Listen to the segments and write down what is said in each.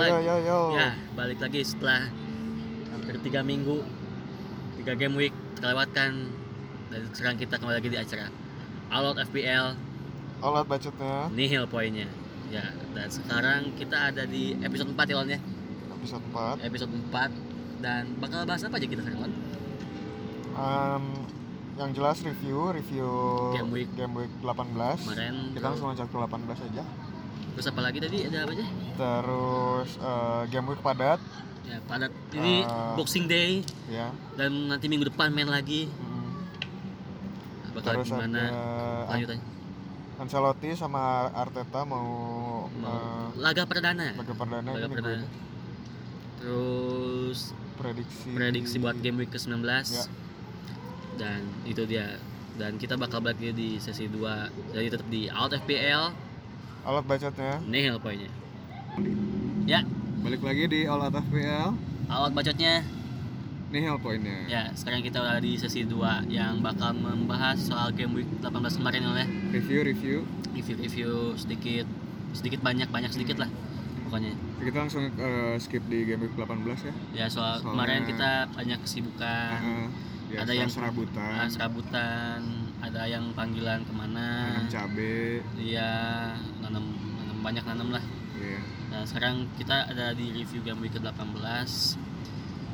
Yo yo lagi. yo yo. Ya, balik lagi setelah hampir tiga minggu, tiga game week terlewatkan dan sekarang kita kembali lagi di acara All Out FPL Alat bacotnya nihil poinnya. Ya, dan sekarang kita ada di episode 4 ya Lon ya. episode 4 Episode 4 dan bakal bahas apa aja kita sekarang Lon? Em, yang jelas review review Game week. game week 18 Kemarin kita langsung loncat ke 18 aja terus apa lagi tadi ada apa aja? terus eh, game week padat Ya, padat ini Eh. Boxing Day ya dan nanti minggu depan main lagi. Mm. Bakal terus gimana ada lanjutannya? Ancelotti sama Arteta mau, Mau eh, laga perdana. laga perdana Laga ini perdana. gue Terus prediksi prediksi buat game week ke-19 Ya. dan itu dia dan kita bakal balik di sesi 2 jadi tetap di Out FPL alat bacotnya. Nihil poinnya ya. Balik lagi di All Out FPL Out bacotnya. Nihil poinnya. Ya sekarang kita udah di sesi 2 yang bakal membahas soal game week 18 kemarin ya review review. Review-review sedikit sedikit banyak banyak sedikit lah pokoknya. Kita langsung eh, skip di game week 18 ya. Ya soal Soalnya- kemarin kita banyak kesibukan. Heeh. ya, Ada yang- serabutan. Ah, serabutan. Ada yang panggilan ke mana. Cabe. Iya, nanam, nanam banyak nanam lah. ya Nah, sekarang kita ada di review game week ke-18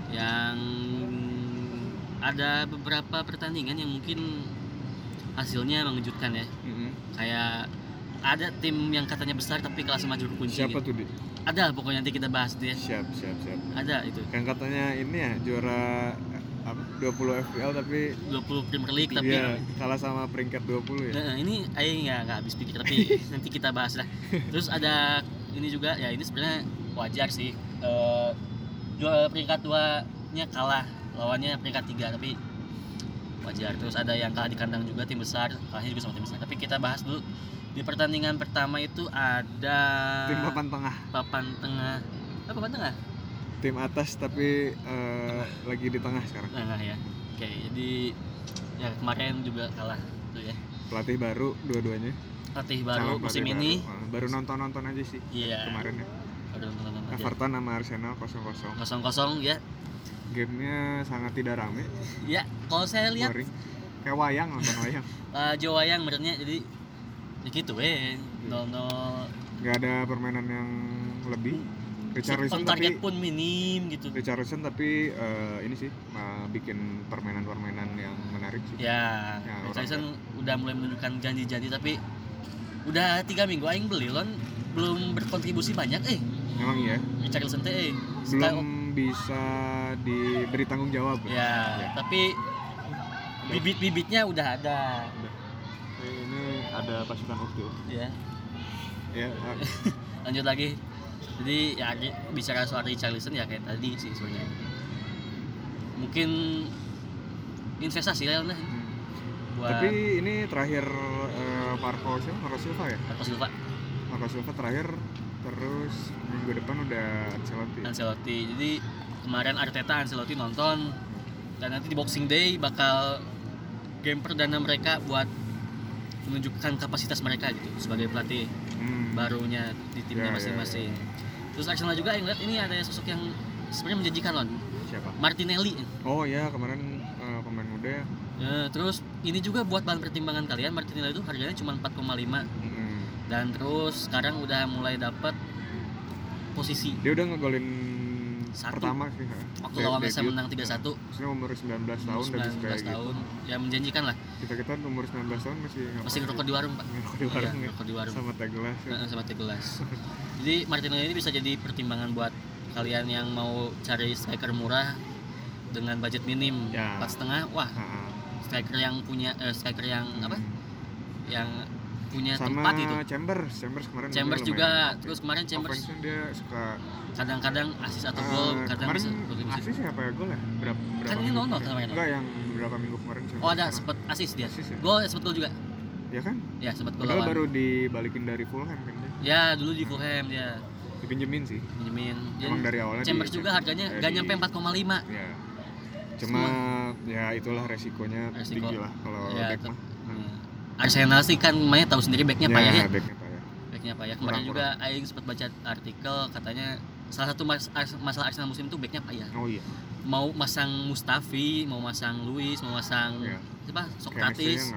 yang ada beberapa pertandingan yang mungkin hasilnya mengejutkan ya. Mm-mm. Kayak ada tim yang katanya besar tapi kalah sama juru kunci. siapa gitu. tuh di Ada pokoknya nanti kita bahas dia. siap siap siap Ada itu. yang katanya ini ya juara 20 FPL tapi 20 Premier League tapi dia kalah sama peringkat 20 ya Nah, ini aing nggak nggak habis pikir tapi nanti kita bahas lah. Terus ada ini juga ya ini sebenarnya wajar sih. Eh juara peringkat dua nya kalah lawannya peringkat tiga tapi wajar. Terus ada yang kalah di kandang juga tim besar kalahnya juga sama tim besar. Tapi kita bahas dulu di pertandingan pertama itu ada tim papan tengah papan tengah. Ah, papan tengah? Tim atas tapi eh, lagi di tengah sekarang Tengah ya. Oke, jadi ya kemarin juga kalah tuh ya. pelatih baru dua-duanya Pelatih baru musim baru. ini. Eh, baru nonton nonton aja sih Iya. kemarin ya Aduh, nonton aja. Everton sama Arsenal 0-0 kosong kosong ya gamenya sangat tidak rame ya kalau saya lihat boring kayak wayang nonton wayang uh, Jawa yang menurutnya jadi ya gitu eh nol nol nggak ada permainan yang lebih Richarlison target tapi pun minim gitu. Richarlison tapi eh, ini sih eh, bikin permainan-permainan yang menarik sih. Ya Ya, orang udah mulai menunjukkan janji-janji tapi udah tiga minggu aing beli lon. Belum berkontribusi banyak eh. Memang iya? Richardson teh eh. Belum bisa diberi tanggung jawab ya? Tapi bibit-bibitnya udah ada. Ini ada pasukan ukti ya. Ya eh, lanjut lagi jadi ya bicara soal Richarlison ya kayak tadi sih sebenarnya. Mungkin investasi lah hmm. buat tapi ini terakhir eh, Marco siapa Marco Silva ya? Marco Silva. Marco Silva terakhir terus minggu depan udah Ancelotti. Ancelotti. Jadi kemarin Arteta Ancelotti nonton. Dan nanti di Boxing Day bakal game perdana mereka buat menunjukkan kapasitas mereka gitu sebagai pelatih Hmm. barunya di timnya Ya, ya, masing-masing terus Arsenal juga yang lihat ini ada sosok yang sebenarnya menjanjikan lon. Siapa? Martinelli. Oh ya kemarin eh, pemain muda ya. Ya, terus ini juga buat bahan pertimbangan kalian Martinelli itu harganya cuma 4,5 Hmm. dan terus sekarang udah mulai dapat posisi. Dia udah ngegolin Satu. pertama sih. Waktu lawan debut. menang 3-1 Maksudnya umur 19 tahun bisa 19 kayak gitu. tahun. Ya menjanjikan lah. Kita kita umur 19 tahun masih masih ngerokok di warung pak. Ngerokok di Iya, warung. ya ngerokok di warung. Sama teh gelas. Ya. Sama teh gelas. Jadi Martinelli ini bisa jadi pertimbangan buat kalian yang mau cari striker murah dengan budget minim. Ya. empat setengah wah. Striker yang punya eh, striker yang apa? Yang punya sama tempat itu Chambers Chambers kemarin Chambers juga oke. terus kemarin Chambers dia suka kadang-kadang asis atau eh, gol kadang kemarin bisa asis siapa ya gol ya berapa, berapa Kan ini nol-nol kemarin? enggak yang berapa minggu kemarin Chambers Oh ada sempat asis dia. Asis ya? Gol sempat gol juga. ya kan Ya sempat gol lawan. baru dibalikin dari Fulham kan dia Ya dulu di Fulham dia dipinjemin sih pinjemin. Emang dari awalnya Chambers di- juga harganya gak nyampe 4,5. ya cuma ya itulah resikonya Resiko. tinggi lah kalau Ya, back mah. Arsenal sih kan mainnya tahu sendiri backnya payah ya. backnya payah. Backnya payah. Kemarin Kurang, juga Aing sempat baca artikel katanya salah satu mas- ars- masalah Arsenal musim itu backnya payah. Oh iya. mau masang Mustafi mau masang Luis mau masang Iya. siapa? Socrates.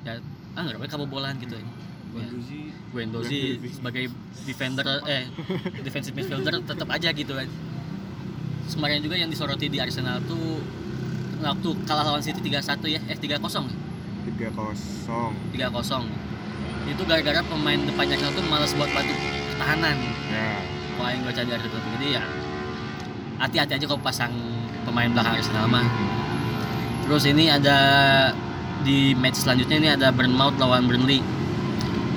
Nggak- ah nggak mereka kebobolan gitu ya Guendouzi. Guendouzi Guendouzi. sebagai defender eh defensive midfielder tetap aja gitu kan. Terus kemarin juga yang disoroti di Arsenal tuh waktu kalah lawan City 3-1 ya eh 3-0 tiga kosong. 3-0 itu gara-gara pemain depannya tuh malas buat bantu pertahanan. Ya. Kalau yang gue cadar gitu. Jadi ya hati-hati aja kalau pasang pemain belakang Arsenal mah. Terus ini ada di match selanjutnya ini ada Bournemouth lawan Burnley.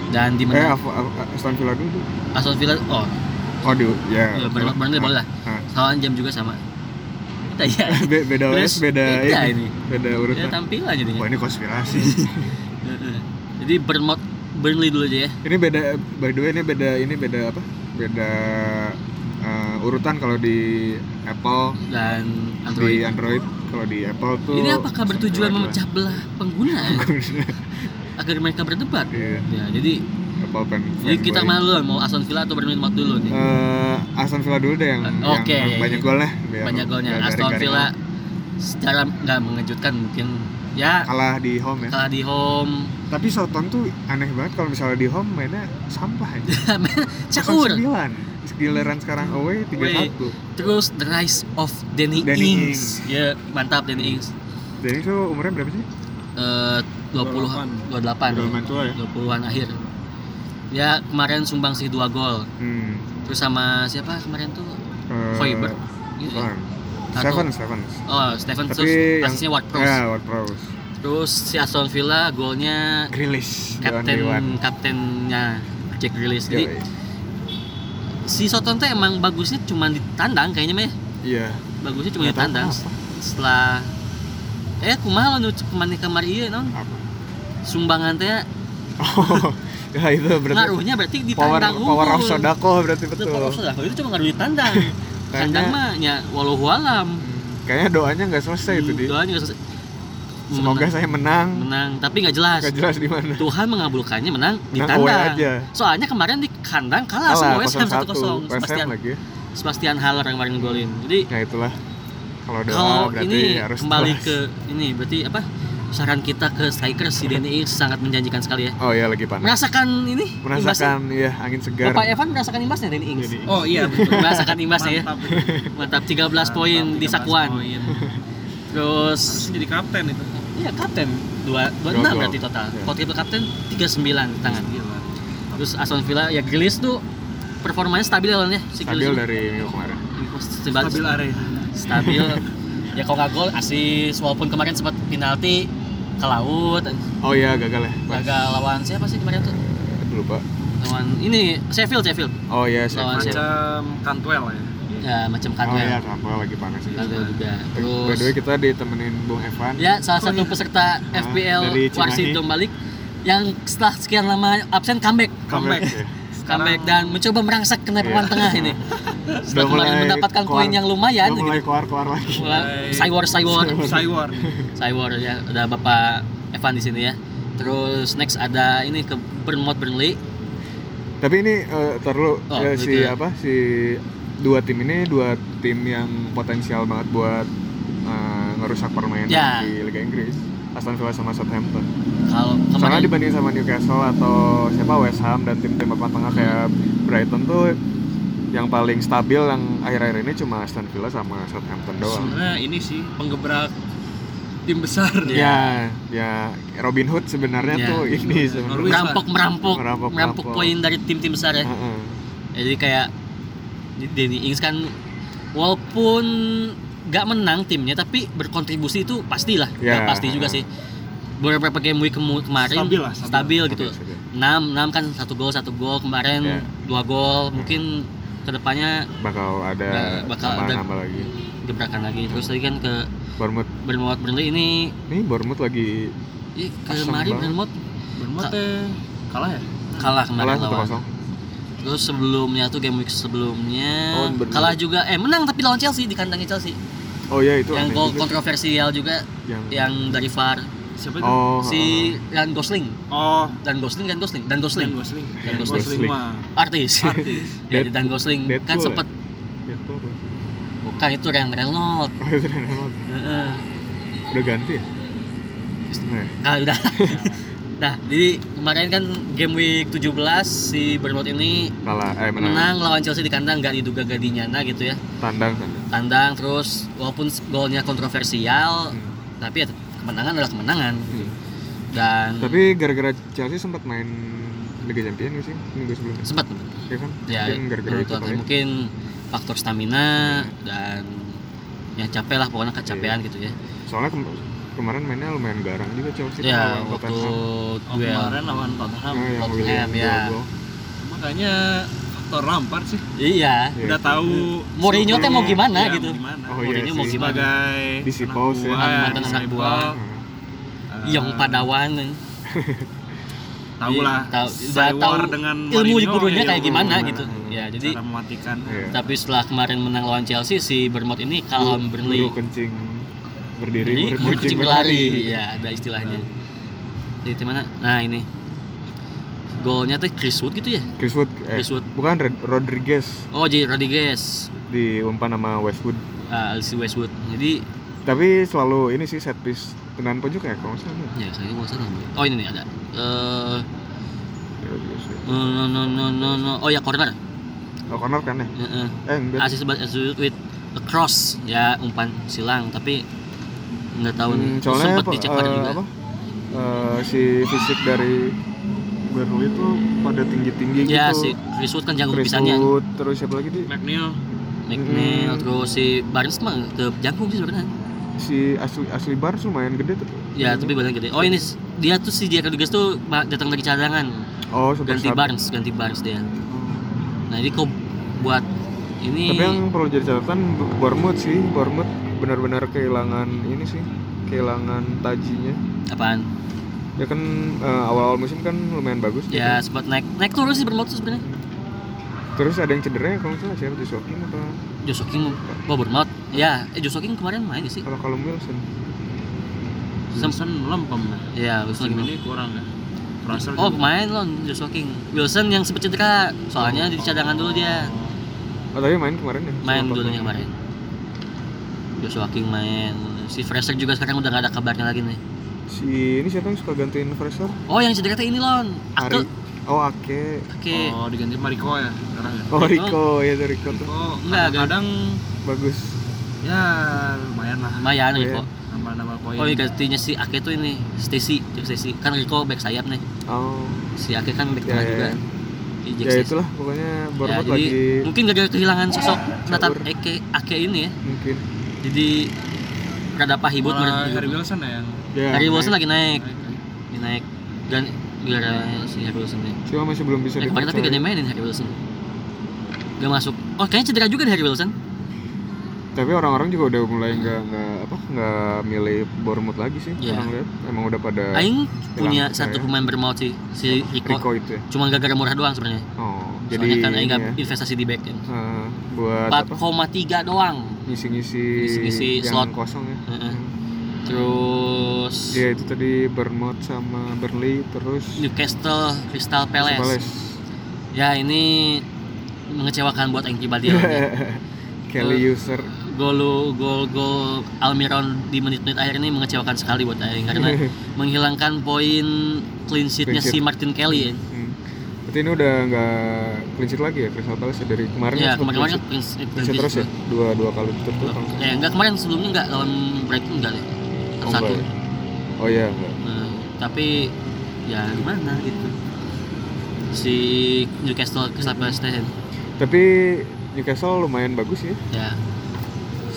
Dan di eh mana Af- Aston Villa dulu? Aston Villa oh. Oh di ya. Ya, Bournemouth Burnley boleh lah. Ah. lawan jam juga sama kita ya Be- beda OS beda beda ini ini. beda ya urutan tampilan jadinya. Wah ini konspirasi. Jadi Bournemouth Burnley dulu aja ya. Ini beda by the way ini beda ini beda apa? Beda eh, urutan kalau di Apple dan di Android. Android kalau di Apple tuh ini apakah bertujuan Android memecah belah pengguna? Ya? agar mereka berdebat? Iya, ya jadi Apple pen Jadi kita mana dulu? Mau Aston Villa atau Bournemouth dulu nih? Eh, Aston Villa dulu deh yang, Eh, yang oke, iya, banyak golnya biar Banyak golnya. Aston Villa secara nggak mengejutkan mungkin ya kalah di home ya kalah di home tapi Soton tuh aneh banget kalau misalnya di home mainnya sampah aja caur. 9 giliran sekarang away 3-1 Terus the rise of Danny, Danny Ings. Ya mantap Danny Ings. jadi itu umurnya berapa sih? Eh 20 28 udah lumayan tua ya 20-an akhir. Ya kemarin sumbang sih dua gol. hmm. Terus sama siapa kemarin tuh? Eh, Hoiberg. Gitu ya. Seven, Seven. Oh, Stephen Tapi terus yang- asisnya Ward Prowse. Ya, Ward Prowse. Terus si Aston Villa golnya Grealish, kapten kaptennya Jack Grealish. Jadi Yoi. si Soton tuh emang bagusnya cuma di tandang kayaknya ya. Iya. Bagusnya cuma di Nggak tahu tandang. kenapa. Setelah eh kumaha nu ke mana kamar ieu non Apa? sumbangan teh Oh, ya itu berarti ngaruhnya berarti di power tandang power of sodako berarti Betul, power of sodako itu cuma ngaruh di tandang. Tandang mah ya walau alam. Hmm, Kayaknya doanya nggak selesai itu di. Doanya nggak selesai. Semoga Menang- saya menang. menang, tapi nggak jelas. Gak jelas di mana. Tuhan mengabulkannya menang di Menang away tandang. aja. Soalnya kemarin di kandang kalah, sama West Ham 1-0. 0-1. West Ham Sebastian, lagi. Sebastian Haller yang kemarin golin. Jadi Ya itulah. Kalau doa berarti ini harus kembali jelas. ke ini berarti apa? Saran kita ke striker si Ings sangat menjanjikan sekali ya. Oh iya lagi panas. Merasakan ini imbasnya? Merasakan iya angin segar. Bapak Evan merasakan imbasnya Danny Ings. Oh iya betul. Merasakan imbasnya ya. Mantap itu. Mantap 13 poin Mantap, di 13 Sakuan. poin. Terus Harusnya jadi kapten itu. iya kapten 2 Dua 26 gol. berarti total. Iya. Kalau triple kapten 39 di tangan. Gila. Terus Aston Villa ya Grealish tuh performanya stabil lawannya si Stabil dari minggu kemarin. Stabil, Stabil area. stabil. ya kalau nggak gol asis walaupun kemarin sempat penalti ke laut Oh iya gagal ya. Pas. gagal lawan siapa sih kemarin tuh Lupa. lawan ini Sheffield Sheffield Oh iya saya. Lawan? Macam Cantwell ya. ya macam Oh Cantwell iya Kampel lagi panas juga. Cantwell juga By the way terus kita ditemenin Bung Evan. ya salah satu peserta FPL dari Cimahi. Warsi balik yang setelah sekian lama absen comeback Comeback. Comeback. Ya. comeback dan mencoba merangsek ke papan Iya. tengah ini Udah setelah kemarin mulai mendapatkan keluar- poin yang lumayan udah mulai gitu. keluar-keluar lagi. Mulai- Cywar Cywar Cywar. Cywar ya ada Bapak Evan di sini ya terus next ada ini ke Bournemouth Burnley Tapi ini eh terlalu Oh, eh, si gitu ya. apa si dua tim ini dua tim yang potensial banget buat eh, ngerusak permainan Ya. di Liga Inggris. Aston Villa sama Southampton. kalau Soalnya dibanding sama Newcastle atau siapa West Ham dan tim-tim papan tengah kayak Brighton tuh yang paling stabil yang akhir-akhir ini cuma Aston Villa sama Southampton doang. Sebenarnya ini sih penggebrak tim besar. Ya, ya Robin Hood sebenarnya Ya. tuh ini sebenarnya. Merampok merampok Merampok, merampok merampok. poin dari tim-tim besar ya Heeh. Ya, jadi kayak Danny Ings kan walaupun nggak menang timnya tapi berkontribusi itu pastilah Ya. Pasti juga sih beberapa game week kemarin Stabil lah, stabil. gitu Oke, oke. 6 6 kan satu gol satu gol kemarin Ya. dua gol mungkin ke depannya Bakal ada Ba- bakal ada- nambah lagi. gebrakan lagi terus tadi kan ke Bournemouth Bournemouth Burnley ini Nih Bournemouth lagi ih, Asem kemarin. Bournemouth Bournemouth kalah ya? kalah kemarin kalah lawan 1-0. Terus sebelumnya tuh game week sebelumnya Oh, kalah juga eh menang tapi lawan Chelsea di kandangnya Chelsea Oh iya itu yang aneh gol juga. kontroversial juga yang yang dari VAR Siapa itu? Oh, si Ryan Gosling Oh, dan Gosling dan Gosling dan Gosling Dan Gosling. Dan Gosling. Gosling artis artis. ya dan Gosling kan Deadpool sempet kan itu Ryan Reynolds Oh, itu Ryan Reynolds. Heeh. Udah ganti ya? Nah, Ah, udah. nah, jadi kemarin kan game week 17 si Bournemouth ini kalah eh menang, menang lawan Chelsea di kandang nggak diduga gak dinyana gitu ya. tandang tandang. Tandang terus walaupun golnya kontroversial, Hmm. tapi ya kemenangan adalah kemenangan. Hmm. Dan Tapi gara-gara Chelsea sempat main Liga Champions sih minggu sebelumnya? sempat Ya kan? ya Mungkin gara-gara itu aku kali. mungkin faktor stamina dan yang capek lah pokoknya kecapean gitu ya. Soalnya kemarin mainnya lumayan garang juga Chelsea Ya lawan waktu Tottenham. Oh, kemarin lawan Tottenham. Nah, yang Tottenham, ya. Makanya faktor Lampard sih. iya Iya. Udah tahu Mourinho teh mau gimana Iya, gitu. mau gimana. Oh, iya Mourinho mau sih. gimana? Sebagai Di si anak Paus ya. Mantan anak buah. Nah, eh, yang padawan tahu lah tahu udah tahu dengan ilmu gurunya ya, kayak gimana gitu ya jadi cara mematikan Iya. tapi setelah kemarin menang lawan Chelsea si Bournemouth ini kalah Guru kencing berdiri, kucing berlari ya ada istilahnya. Jadi di mana nah ini. Golnya tuh Chris Wood gitu ya? Chris Wood, eh, Chris Wood. bukan Red- Rodriguez. Oh jadi Rodriguez. Di umpan sama Westwood. ah si Westwood. Jadi Tapi selalu ini sih set piece tenan pojok ya kalau nggak salah. ya saya nggak salah oh ini nih ada. Ya. no no no no no oh ya corner. Oh, corner kan ya? Heeh. Eh enggak. Asis with a cross. Ya umpan silang tapi nggak tahu nih Hmm, Terus soalnya sempet apa, dicek eh, VAR juga apa? Eh, si fisik dari Burnley itu pada tinggi-tinggi ya gitu. si Chris kan jago pisannya terus siapa lagi di McNeil McNeil Hmm. terus si Barnes mah ke jangkung sih sebenarnya si asli asli Barnes lumayan gede tuh. ya tapi badan gede oh ini dia tuh si Jack Rodriguez tuh datang dari cadangan Oh, super ganti. Barnes ganti Barnes dia nah ini kok buat ini Tapi yang perlu jadi catatan Bournemouth sih, Bournemouth benar-benar kehilangan ini sih, kehilangan tajinya. apaan? Ya kan eh, awal-awal musim kan lumayan bagus. gitu. ya sempat naik naik turun sih bermotor sebenarnya. Terus ada yang cedera ya kalau nggak salah siapa Joshua King apa? Joshua King oh Bournemouth ya eh Joshua King kemarin main gak sih? Kalau Callum Wilson. Wilson lempem lah ya Wilson ini kurang ya. Fraser Oh pemain loh Joshua King. Wilson yang sempat cedera soalnya di cadangan dulu dia. Oh tapi main kemarin ya? main dulunya kemarin Joshua King main. Si Fraser juga sekarang udah gak ada kabarnya lagi nih. Si ini siapa yang suka gantiin Fraser? oh yang cedera teh ini lon. Ari. Ake Oh Ake. Oke oh diganti Mariko ya sekarang ya? Oh Rico, ya tuh Rico tuh. Oh Enggak, kadang bagus. ya lumayan lah. Lumayan Oh, Rico. Nambah poin. Oh iya gantinya si Ake tuh ini Stacy. Jack Stacy. Kan Rico back sayap nih. Oh, si Ake kan back Ya, tengah ya, juga. ya. Di Jack ya Stacey. itulah pokoknya ya, Bournemouth jadi lagi mungkin gara-gara kehilangan sosok Nathan Caur. Ake Ake ini ya. Mungkin. Jadi rada pahibut menurut Harry Wilson ya yang Ya, Harry naik. Wilson lagi naik. Naik. Lagi naik. Dan gara si Harry Wilson nih. Cuma masih belum bisa Eh, kemarin tapi gak dimainin Harry Wilson. Gak masuk. Oh kayaknya cedera juga deh Harry Wilson Tapi orang-orang juga udah mulai nggak nggak apa nggak milih Bournemouth lagi sih. Iya. Orang lihat emang udah pada Aing punya satu percaya. pemain bermaut sih Si Rico, Rico itu ya. Cuma gara-gara murah doang sebenarnya Oh, jadi Soalnya kan Aing ini gak ya, investasi di back kan eh, buat apa? 4,3 doang Ngisi-ngisi Ngisi-ngisi yang slot. kosong ya. Hmm. Terus Dia itu tadi Bournemouth sama Burnley terus Newcastle Crystal Palace. Palace. Ya ini mengecewakan buat Aing pribadi lah ya. Kelly Eh, user gol gol gol Almiron di menit-menit akhir ini mengecewakan sekali buat Aing karena menghilangkan poin clean sheetnya Clean si sheet. Martin Kelly ya. Hmm. Berarti ini udah nggak clean sheet lagi ya Crystal Palace ya dari kemarin Ya kan sempat kemarin-kemarin kan clean sheet. sheet- Clean sheet terus ya dua dua kali berturut-turut nggak. Ya enggak kemarin sebelumnya enggak lawan Brighton enggak deh. Oh, Satu. enggak ya? Oh iya enggak. Nah, tapi ya gimana gitu. Si Newcastle Crystal Palace Tapi Newcastle lumayan bagus ya. ya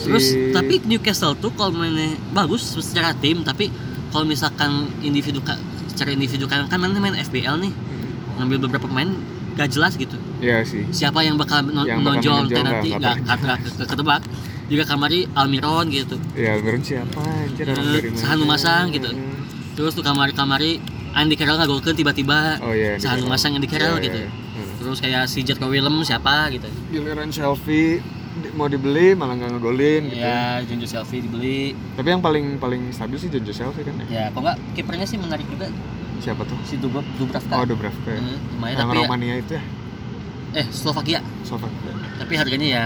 Si... Terus tapi Newcastle tuh kalau mainnya bagus secara tim tapi kalau misalkan individu secara individu kan kan mainnya main FBL nih Hmm. ngambil beberapa pemain gak jelas gitu Iya sih. siapa yang bakal Yang bakal menonjol nggak- nanti nggak nggak nggak ke- ketebak juga kamari Almiron gitu Ya Almiron siapa anjir orang? Sahanu Masang gitu. Hmm. terus tuh kamari kamari Andy Carroll nggak golkan tiba-tiba Oh iya. Sahanu. Masang Andy Carroll Iya, gitu iya, iya. Hmm. terus kayak si Jethro Willem siapa gitu Giliran Shelby mau dibeli malah nggak ngegolin gitu. ya Jonjo Selfie dibeli Tapi yang paling paling stabil sih Jojo Shelby kan ya. ya kok nggak kipernya sih menarik juga Siapa tuh? si Dubrov Dubravka Oh Dubravka. ya. Hmm, lumayan Yang tapi ya- Romania itu ya. eh Slovakia Slovakia. tapi harganya ya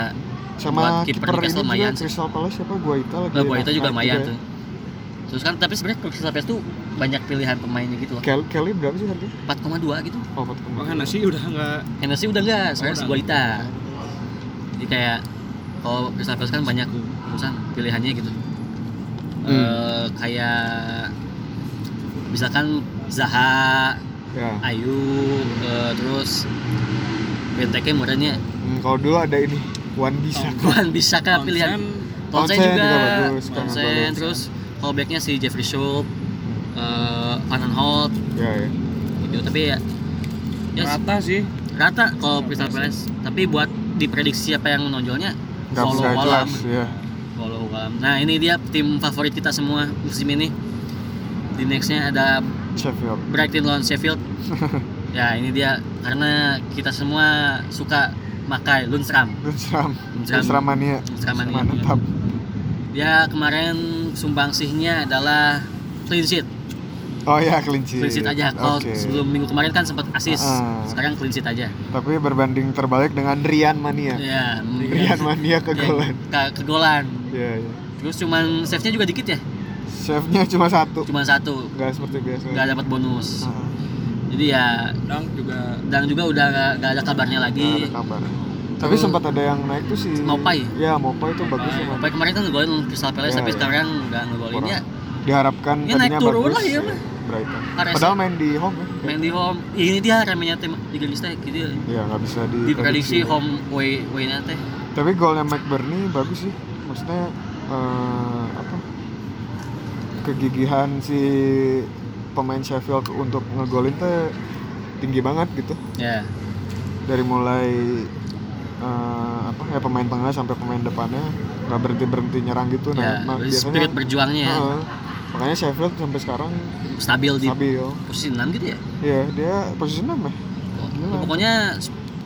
sama kiper ini juga lumayan sih. Crystal Palace siapa Guaita lagi Nah, gua itu juga lumayan ya. tuh. Terus kan tapi sebenarnya Crystal Palace tuh banyak pilihan pemainnya gitu loh. Kel- Kelly berapa sih harganya? 4,2 gitu. Oh, 4,2. Bahkan nasi udah nggak Hennessy udah enggak, udah. si Guaita. Jadi kayak kalau Crystal Palace kan banyak misalkan pilihannya gitu. Hmm. Eh, kayak misalkan Zaha, Ya. Ayu, eh, terus Benteke murahnya Hmm, kalau dulu ada ini Wan Bisa. Wan bisa kan pilihan Townsend juga, juga bagus, kan Townsend, bagus. terus kalau backnya si Jeffrey Schultz, eh Van Aanholt, Ya, ya. gitu. Tapi ya, ya rata sih rata kalau Crystal Palace. Tapi buat diprediksi siapa yang menonjolnya, Follow bisa Walam. jelas, ya. Nah ini dia tim favorit kita semua musim ini. Di nextnya ada Sheffield. Brighton lawan Sheffield. ya ini dia karena kita semua suka makai Lundstram. Lundstram. Lundstram. Lundstram mania. Lundstram mania. Mantap. Dia kemarin sumbangsihnya adalah clean sheet. Oh ya, clean sheet. Clean sheet aja. Kalau Oke. sebelum minggu kemarin kan sempat asis. Ah. Sekarang clean sheet aja. Tapi berbanding terbalik dengan Rian mania. Ya, Rian mania kegolan. Ke kegolan. Iya, iya. Terus cuman save-nya juga dikit ya. Chefnya cuma satu. Cuma satu. Nggak seperti biasa. Nggak dapat bonus. Ah, Jadi ya dang juga dan juga udah nggak nggak ada kabarnya lagi. ada kabar. Tapi Terus- sempat ada yang naik tuh si Mopai. Ya, Mopai itu bagus sih. Sampai kemarin kan ngegolin Crystal Palace Ya, tapi ya. sekarang nggak ngegolin ya. Diharapkan Ya, naik turun bagus. lah, ya, mah. Brighton. RS. Padahal main di home ya. Main di home. Ini dia remenya tim di Lista gitu. Ya, nggak bisa di Diprediksi home way way nanti. Tapi golnya McBurney bagus sih. Maksudnya eh, apa? Kegigihan si pemain Sheffield untuk ngegolin teh tinggi banget gitu. Ya. Dari mulai eh, apa ya pemain tengah sampai pemain depannya nggak berhenti berhenti nyerang gitu. Ya, nah, spirit berjuangnya ya. Makanya Sheffield sampai sekarang stabil di stabil. posisi 6 gitu ya. Iya, dia posisi 6 ya. Gila. Pokoknya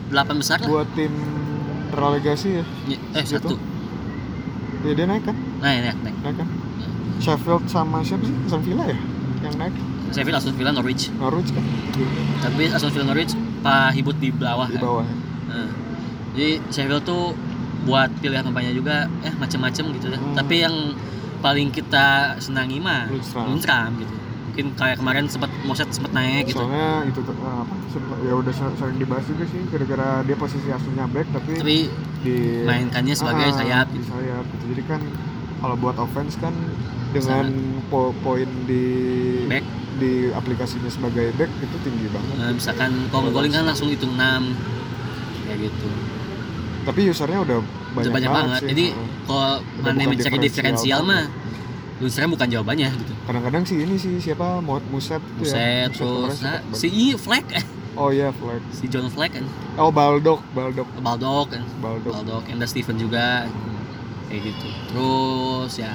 8 besar lah. Buat tim relegasi ya. Ya, Eh, Gitu. satu. Ya dia naik kan? Nah, naik, naik. Naik kan? Sheffield sama siapa sih? Aston Villa ya? Yang naik? Sheffield, Aston Villa, Norwich. Norwich kan? Tapi Aston Villa, Norwich Pak Hibut di bawah. Di kan. bawah ya. Nah, jadi Sheffield tuh buat pilihan pemainnya juga eh macem-macem gitu ya. Hmm. Tapi yang paling kita senangi mah Lundstram. Lundstram gitu. Mungkin kayak kemarin sempat Moset sempat naik gitu. Soalnya itu tuh, eh, apa? sempat- Ya udah ser- sering dibahas juga sih gara-gara dia posisi aslinya back tapi, Tapi di mainkannya sebagai Ah, sayap di gitu. sayap gitu. Jadi kan kalau buat offense kan dengan po- poin di Back. di aplikasinya sebagai back itu tinggi banget. Nah, misalkan kalau ngegolin kan langsung hitung 6 kayak gitu. Tapi usernya udah banyak, banyak banget. sih. Jadi kalau mana mencari diferensial mah Lundstram bukan jawabannya gitu. kadang-kadang sih ini sih siapa Muset Muset tuh Buset, ya. terus kemarin nah, si I Fleck Oh iya Flag. si John Fleck kan Oh Baldock, Baldock, Baldock kan Baldock. Baldock Enda Steven juga kayak gitu terus ya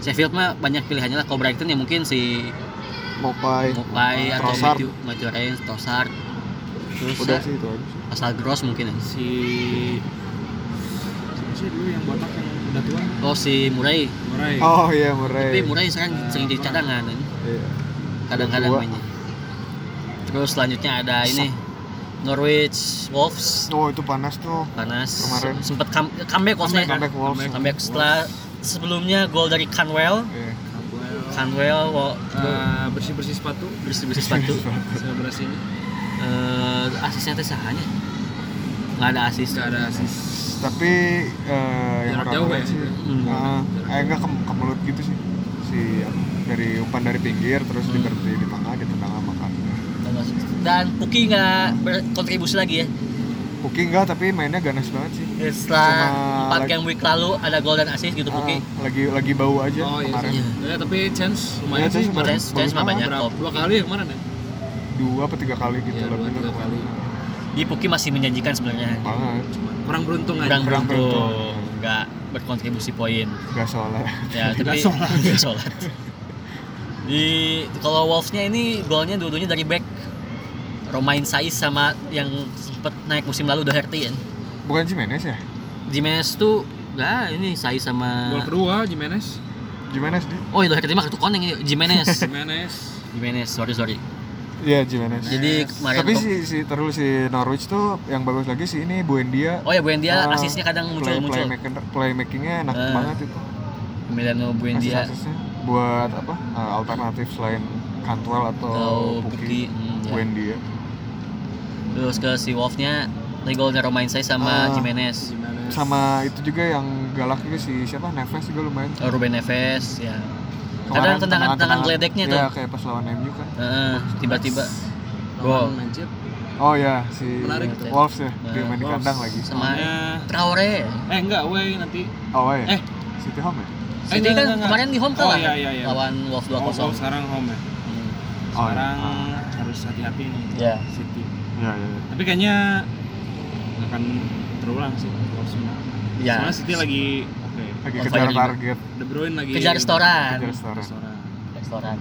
Sheffield mah banyak pilihannya lah kalau Brighton ya mungkin si Mopai. Mopai atau Trossard. Matthew Matthew Reyes Trossard terus Udah ya, sih itu aja. Pascal Gross mungkin ya si sih dulu yang botak yang udah tua? Oh si Murray Murai. Oh iya Murray. tapi Murray sekarang sering jadi cadangan kan? Iya. kadang-kadang mainnya. Terus selanjutnya ada ini Norwich Wolves. Oh itu panas tuh. panas. Kemarin. sempat come- comeback Wolves-nya. Comeback Wolves. comeback setelah sebelumnya gol dari Canwell. Iya. Canwell wo- bersih bersih sepatu. Bersih bersih sepatu. Selebrasinya Eh, asisnya teh sahanya nggak ada asis nggak ada asis Tapi eh, yang jauh lihat ya? sih, Hmm. ah, eh enggak ke, kemelut gitu sih. Si dari umpan dari pinggir terus Hmm. diberhenti di tengah ditendang sama kan. dan Puki nggak berkontribusi lagi ya Puki enggak tapi mainnya ganas banget sih. setelah Cuma empat game week lalu ada gol dan asis gitu Ah, Puki lagi lagi bau aja oh iya kemarin. Iya. Ya, tapi chance lumayan Iya, sih chance kemarin. Chance- chance mah banyak Berapa? dua kali ya kemarin ya Dua apa tiga kali gitu Iya, lah dua, tiga kali. Di Puki masih menjanjikan sebenarnya Banget. kurang beruntung aja kurang beruntung beruntung. nggak berkontribusi poin Gak soalnya. ya Nggak tapi sholat. nggak sholat di kalau Wolves-nya ini golnya dua-duanya dari back Romain Saiz sama yang sempet naik musim lalu Doherty ya Bukan Jimenez ya? Jimenez tuh nggak ini Saiz sama gol kedua Jimenez Jimenez dia. oh itu Doherty mah kartu koneng ya Jimenez Jimenez Jimenez sorry sorry Iya Jimenez. Jadi kemarin Tapi si, si terus si Norwich tuh yang bagus lagi sih ini Buendia. Oh ya Buendia Ah, asisnya kadang muncul play, muncul. playmaking, playmakingnya enak Ah. banget itu. Emiliano Buendia Asis-asisnya buat apa? eh, alternatif selain Cantwell atau atau Puki. Puki. Hmm, ya. Buendia. Terus ke si Wolf-nya Rigolnya Romain saya sama Ah. Jimenez. Gimana? Sama itu juga yang galak juga si siapa? Neves juga lumayan. Oh, Ruben Neves ya. Kemarin Kadang tendangan-tendangan geledeknya tuh. Iya, kayak pas lawan MU kan. Heeh, tiba-tiba Gol. Manchester. Oh ya, si Menarik tuh. Wolves ya, dia main di kandang lagi. sama Traore. eh enggak, weh nanti. Oh ya, Eh. City home ya? Eh, City enggak, kan enggak, kemarin di home Oh, kalah iya, iya, iya. lawan Wolves 2-0. Oh, sekarang home ya. Hmm. Oh, iya. Sekarang Ah. harus hati-hati nih. Ya. City. Iya, iya. iya. Tapi kayaknya akan terulang sih Wolves menang. Ya. Soalnya City lagi. Lagi kejar target. De Bruyne lagi Kejar restoran. Kejar restoran. restoran. restoran.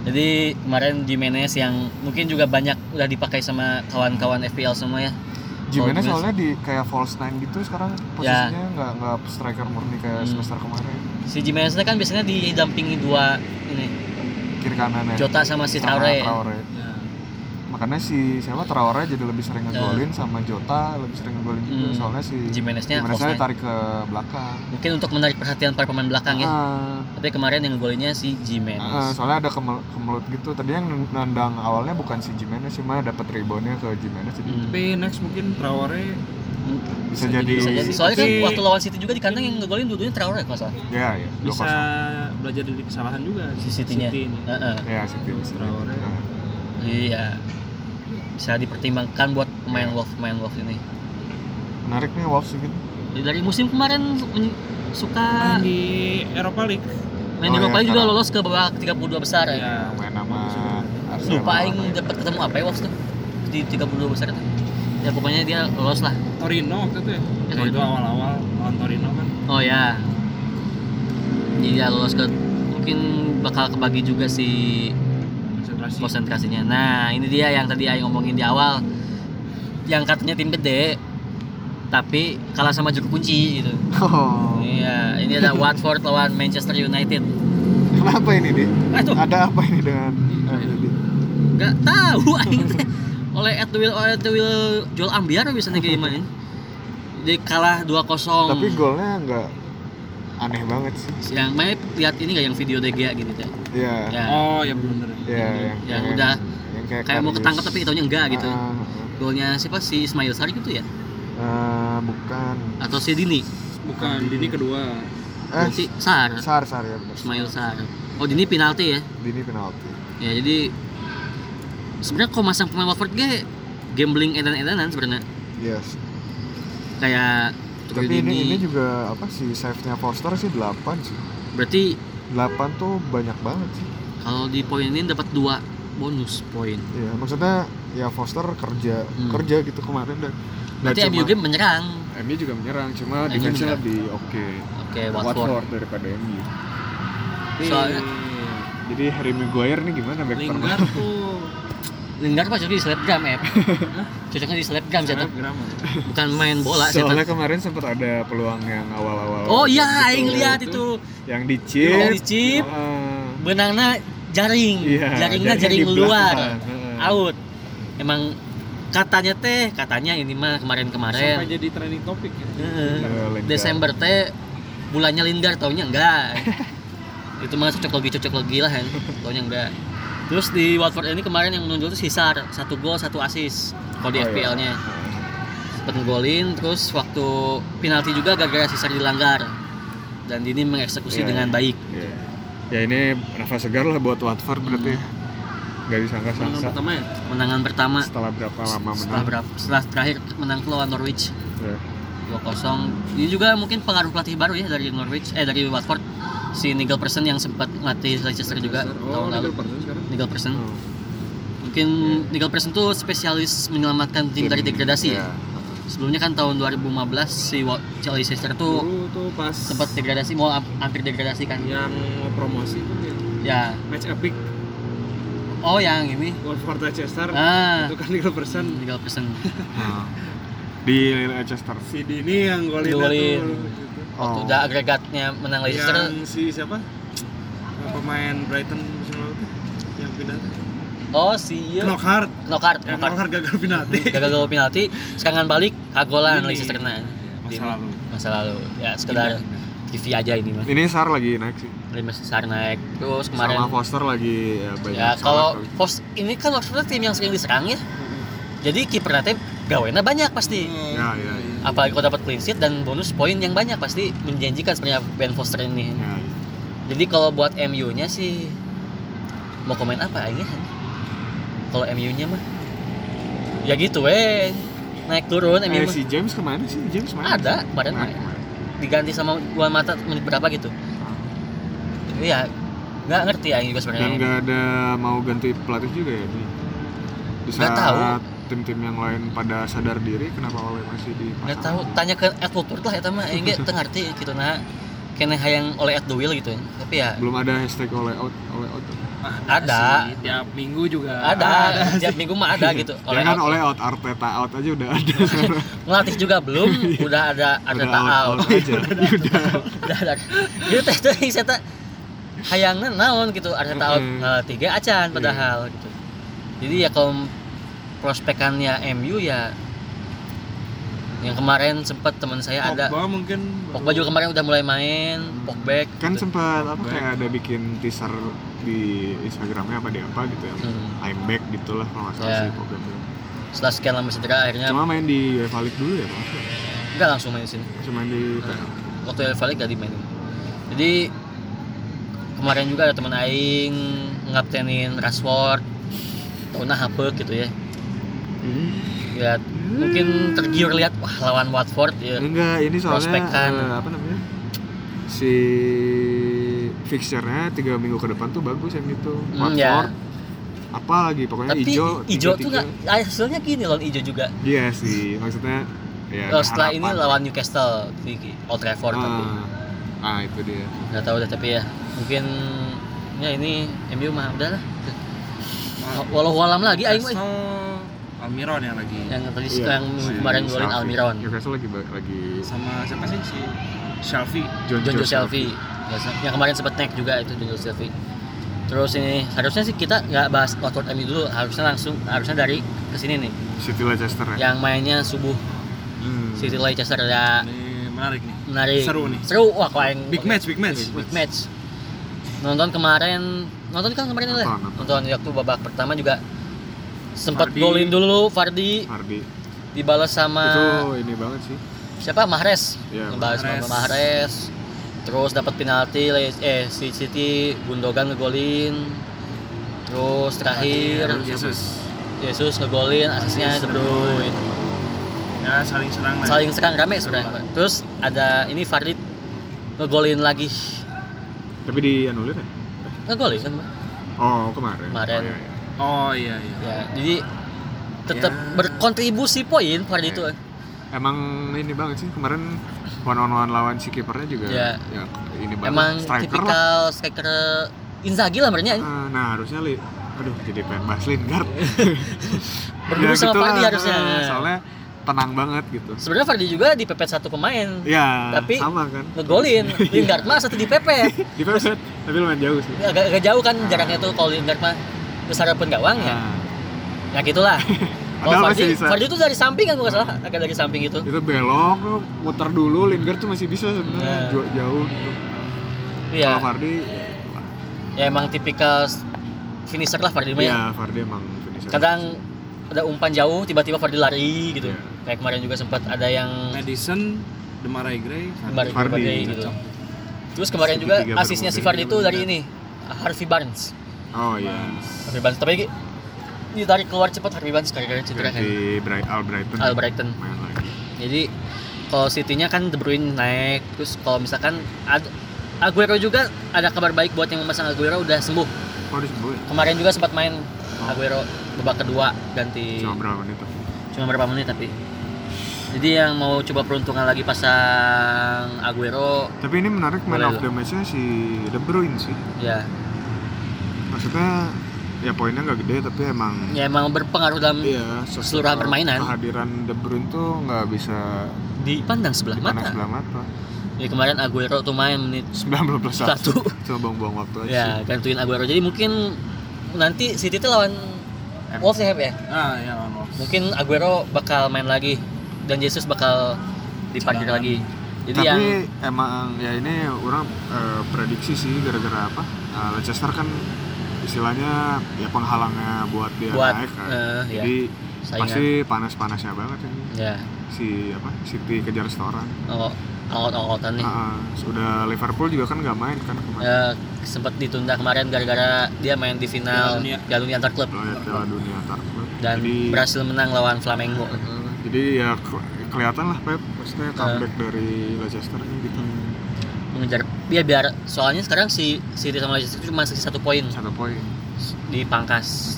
Jadi kemarin Jimenez yang mungkin juga banyak udah dipakai sama kawan-kawan FPL semua ya. Jimenez soalnya di kayak false nine gitu sekarang posisinya nggak nggak striker murni kayak Ya. Hmm. semester kemarin. Si Jimenez kan biasanya didampingi dua ini Kiri kanannya. Jota sama si Sama Traore. Traore. Ya. Makanya si siapa Traore jadi lebih sering Ya. ngegolin sama Jota lebih sering ngegolin juga Hmm. soalnya si Jimeneznya nine. tarik ke belakang. Mungkin untuk menarik perhatian para pemain belakang ya. Ah, Tapi kemarin yang golinnya si Jimenez. soalnya ada kemel- kemelut gitu. Tadi yang nendang awalnya bukan si Jimenez cuma dapat reboundnya ke Jimenez jadi Hmm. Tapi next mungkin Traore bisa, jadi, Bisa jadi. Soalnya kan waktu lawan City juga di kandang yang ngegolin dua-duanya Traore kalau salah. ya ya bisa belajar dari kesalahan juga Si City-nya. City ini. Heeh. Ya City bisa. Traore. Ah. Iya. Bisa dipertimbangkan buat pemain Wolf pemain Wolf ini. Menarik nih Wolves gitu. Dari musim kemarin suka Main di Eropa League. main di Oh, Eropa iya, juga karena- lolos ke babak 32 besar ya. Ya. main sama Arsenal. Lupa aing dapat ketemu apa ya Wolves tuh di 32 besar itu. Ya pokoknya dia lolos lah. Torino waktu itu ya. Ya, Ya, Torino. itu awal-awal lawan Torino kan. Oh ya. Jadi dia lolos ke mungkin bakal kebagi juga si Konsentrasi. konsentrasinya. Nah, ini dia yang tadi Aing ngomongin di awal. Yang katanya tim gede tapi kalah sama juru kunci gitu. Oh. Iya, ini ada Watford lawan Manchester United. Kenapa ini di? Aduh, Ada apa ini dengan eh, nggak tahu aing. Oleh Edwil oleh Edwil jual ambiar bisa nih gimana. Jadi kalah 2-0. Tapi golnya nggak aneh banget sih. yang main lihat ini gak yang video De Gea gitu. Iya. Ya, Oh, ya benar. Iya, yang, yang udah yang kayak, kayak mau ketangkep tapi itunya enggak gitu. Ah, ah, Golnya siapa si Ismail Sari gitu ya? Eh, bukan. Atau si Dini? Bukan, ini kedua. Eh, si Sar. Sar Sar ya benar. Ismail Sar. Oh, Dini penalti ya. Dini penalti. Ya jadi sebenarnya kok masang pemain Watford ge gambling edan-edanan sebenarnya. Yes. Kayak Tapi ini ini juga apa sih save-nya Forster sih 8 sih. berarti 8 tuh banyak banget sih. kalau di poin ini dapat dua bonus poin. Iya, maksudnya ya Foster kerja Hmm. kerja gitu kemarin dan Berarti MU cuma- game menyerang. MU juga menyerang, cuma MU defense lebih oke. Oke, Watford. Watford daripada MU. Soalnya- Jadi Harry Maguire nih gimana back? Lingard tuh Lingard pas di selebgram ya. Cocoknya di selebgram sih selebgram. bukan main bola. Soalnya kemarin sempat ada peluang yang awal-awal. Oh iya, gitu. aing lihat itu. Yang di chip. Yang dicip. benangnya jaring, Iya, jaringnya jaring luar, belakang. Heeh. out. Emang katanya teh, katanya ini mah kemarin-kemarin. Sampai jadi trending topik ya. Heeh. Iya, Lingard. Desember teh bulannya Lingard taunya enggak. itu mah cocok lagi cocok lagi lah kan, taunya enggak. Terus di Watford ini kemarin yang menonjol itu Sisar, satu gol, satu assist kalau di Oh, iya. FPL-nya. Sempet ngegolin, terus waktu penalti juga gara-gara Sisar dilanggar. Dan ini mengeksekusi Iya, dengan iya. baik. Iya. Ya ini nafas segar lah buat Watford berarti. Gak Menang disangka-sangka pertama ya. Menangan pertama setelah berapa lama setelah menang. berapa setelah terakhir menang lawan Norwich Ya. 2-0 ini juga mungkin pengaruh pelatih baru ya dari Norwich eh dari Watford si Nigel Pearson yang sempat ngelatih Leicester juga Oh, tahun lalu Nigel Pearson Oh. mungkin Nigel Pearson tuh spesialis menyelamatkan tim dari degradasi ya Iya. sebelumnya kan tahun 2015 si Wa- Leicester tuh Dulu tuh pas sempat degradasi mau am- hampir degradasi kan yang mau promosi tuh ya Match epic oh yang ini Watford Leicester. ah Itu kan Nigel Pearson. Nigel Pearson Nah. Di Leicester. Si Dini yang golin Golin. tuh. Waktu Oh. udah agregatnya menang Leicester. Yang si siapa? Yang pemain Brighton musim lalu tuh yang pindah oh si iya. Knockhart Knockhart yang Knockhart Knockhart gagal penalti. Gagal gol penalti. Serangan balik kagolan Ini. Leicester kena. Di masa lalu. masa lalu. Ya sekedar TV aja ini mah Ini Sar lagi naik sih. Lima besar naik. Terus kemarin Sama Foster lagi ya banyak. ya kalau pos ini kan maksudnya tim yang sering diserang ya. Jadi kiper nanti gawena banyak pasti. Ya, ya, ya. Apalagi kalau dapat clean sheet dan bonus poin yang banyak pasti menjanjikan sebenarnya Ben Foster ini. Ya, jadi kalau buat MU nya sih mau komen apa aja? Kalau MU nya mah. Ya gitu weh. Naik turun MU Eh, mah. si James ke mana sih? James mana? ada kemarin kemarin. diganti sama gua mata menit berapa gitu. Tapi ya nggak ngerti ya juga Dan sebenarnya nggak ada mau ganti pelatih juga ya di Nggak saat tahu. Tim-tim yang lain pada sadar diri kenapa Ole masih di nggak tahu tanya ke Ed Woodward lah eta mah ge teu ngerti gitu nah. Kene hayang oleh Ed the Will gitu tapi ya. Belum ada hashtag Ole out Ole out. Ada. sih, tiap minggu juga. Ada. Tiap minggu mah ada gitu. Ya kan out. Ole out Arteta out aja udah ada. Ngelatih juga belum? Udah ada ada udah tak out, out. out aja. Udah udah ada. Itu teh teh saya tak hayangna naon gitu. Ada tak out eh, tiga acan padahal gitu. Jadi ya kalau prospekannya MU ya yang kemarin sempat teman saya ada. Pogba mungkin. Pogba juga kemarin udah mulai main Pogba. Kan gitu. sempat apa Back. kayak ada bikin teaser di Instagramnya apa di apa gitu ya. Hmm. I'm back gitulah kalau nggak salah Ya. sih program setelah sekian lama cedera akhirnya cuma main di UEFA League dulu ya Mas nggak langsung main di sini. Cuma main di PL waktu UEFA League gak dimainin. Jadi kemarin juga ada teman aing ngaptenin Rashford. Tau nah apa gitu ya ya mungkin tergiur lihat wah lawan Watford ya. Enggak ini soalnya eh, apa namanya si fixture-nya tiga minggu ke depan tuh bagus yang itu. Hmm, ya. Watford apa lagi pokoknya tapi ijo ijo tuh tiga-tiga. nggak hasilnya gini lawan ijo juga. Iya sih maksudnya ya Oh, setelah ini harapan. lawan Newcastle di Old Trafford tapi. ah, ah itu dia. Nggak tahu deh tapi ya mungkin ya ini MU mah udah lah walau walam lagi aing Almiron yang lagi. Yang tadi Iya, yang si kemarin golin. Almiron. Newcastle lagi lagi sama siapa sih? Si Shelby John Jonjo Joe Selfie yang kemarin sempet naik juga itu Jonjo Selfie terus ini harusnya sih kita nggak bahas Watford MU dulu. Harusnya langsung harusnya dari ke sini nih. City Leicester ya? Yang mainnya subuh. Hmm. City Leicester ya. Ini menarik nih. Menarik. Seru nih. seru. Wah kok yang big match big match. Big match. Nonton kemarin nonton kan kemarin lah. Nonton, nonton waktu babak pertama juga sempat golin dulu Fardi. Hardy dibalas sama itu ini banget sih. siapa? Mahrez. Ya ngebalas sama Mahrez. Mahrez terus dapat penalti eh si City Gundogan ngegolin. Terus terakhir Yesus Yesus ngegolin asisnya De Bruyne ya saling serang lah. Saling serang rame sebenarnya. Terus ada ini Fardi ngegolin lagi. Tapi dianulir ya? Ngegolin kan oh kemarin. Kemarin. oh, iya, iya. Oh iya iya. Ya jadi tetap Ya. berkontribusi poin Fardi Oke. itu. Emang ini banget sih kemarin one on one lawan si kipernya juga Ya. ya ini banget. Emang striker lah. tipikal striker Inzaghi lah sebenarnya Ah, nah harusnya li aduh jadi pengen bahas Lingard. Berdua sama gitulah, Vardy harusnya. ah, soalnya tenang banget gitu. Sebenarnya Fardi juga dipepet satu pemain. Ya Tapi- sama kan. ngegolin. Lingard mah satu dipepet di Pepet tapi lumayan jauh sih. Agak, agak jauh kan jaraknya tuh kalau Lingard mah besar pun gawang ya Nah, ya gitulah kalau Fardi bisa. Fardi itu dari samping kan bukan salah agak dari samping itu itu belok muter dulu Lingard tuh masih bisa sebenarnya Nah. jauh, jauh gitu. iya kalau Fardi ya emang tipikal finisher lah Fardi mah ya ya Fardi emang finisher. kadang ada umpan jauh tiba-tiba Fardi lari gitu Iya. kayak kemarin juga sempat ada yang Madison Demarai Gray kemarin Fardi, berbagai gitu terus kemarin juga asisnya si. Fardi itu dari ini Harvey Barnes oh iya. Harvey Barnes. Tapi ditarik keluar cepat Harvey Barnes gara-gara cedera kan? di Bright Al Brighton. Al Brighton. Main lagi. Jadi kalau City-nya kan De Bruyne naik terus kalau misalkan Aguero juga ada kabar baik buat yang memasang Aguero udah sembuh. Oh disembuh ya? Kemarin juga sempat main Aguero babak kedua ganti. Cuma berapa menit tuh cuma berapa menit tapi. Jadi yang mau coba peruntungan lagi pasang Aguero tapi ini menarik Boleh of the match-nya si De Bruyne sih. Ya maksudnya ya poinnya nggak gede tapi emang ya emang berpengaruh dalam iya keseluruhan permainan. kehadiran De Bruyne tuh nggak bisa dipandang sebelah dipandang mata sebelah mata ya kemarin Aguero tuh main menit 90 plus satu satu cuma buang-buang waktu aja ya sih. gantuin Aguero jadi mungkin nanti City tuh lawan Wolves ya Hep, ya Ah, ya lawan Wolves. mungkin Aguero bakal main lagi dan Jesus bakal Cadangan. lagi jadi Tapi yang emang ya ini orang eh, prediksi sih gara-gara apa? Eh, Leicester kan istilahnya ya penghalangnya buat dia Buat, naik kan. eh, ya, Jadi saingan. pasti panas-panasnya banget ini. ya Si apa? City kejar restoran. oh, awal-awalan nih Ah, sudah Liverpool juga kan nggak main kan kemarin. ya, sempat ditunda kemarin gara-gara dia main di final Piala Dunia. Piala Dunia antar klub Lo ya Piala Dunia antar klub. dan jadi, berhasil menang lawan Flamengo eh, jadi ya ke- kelihatan lah Pep maksudnya comeback dari Leicester ini gitu. Mengejar ya biar soalnya sekarang si City sama Leicester cuma sisa satu poin Satu poin. di pangkas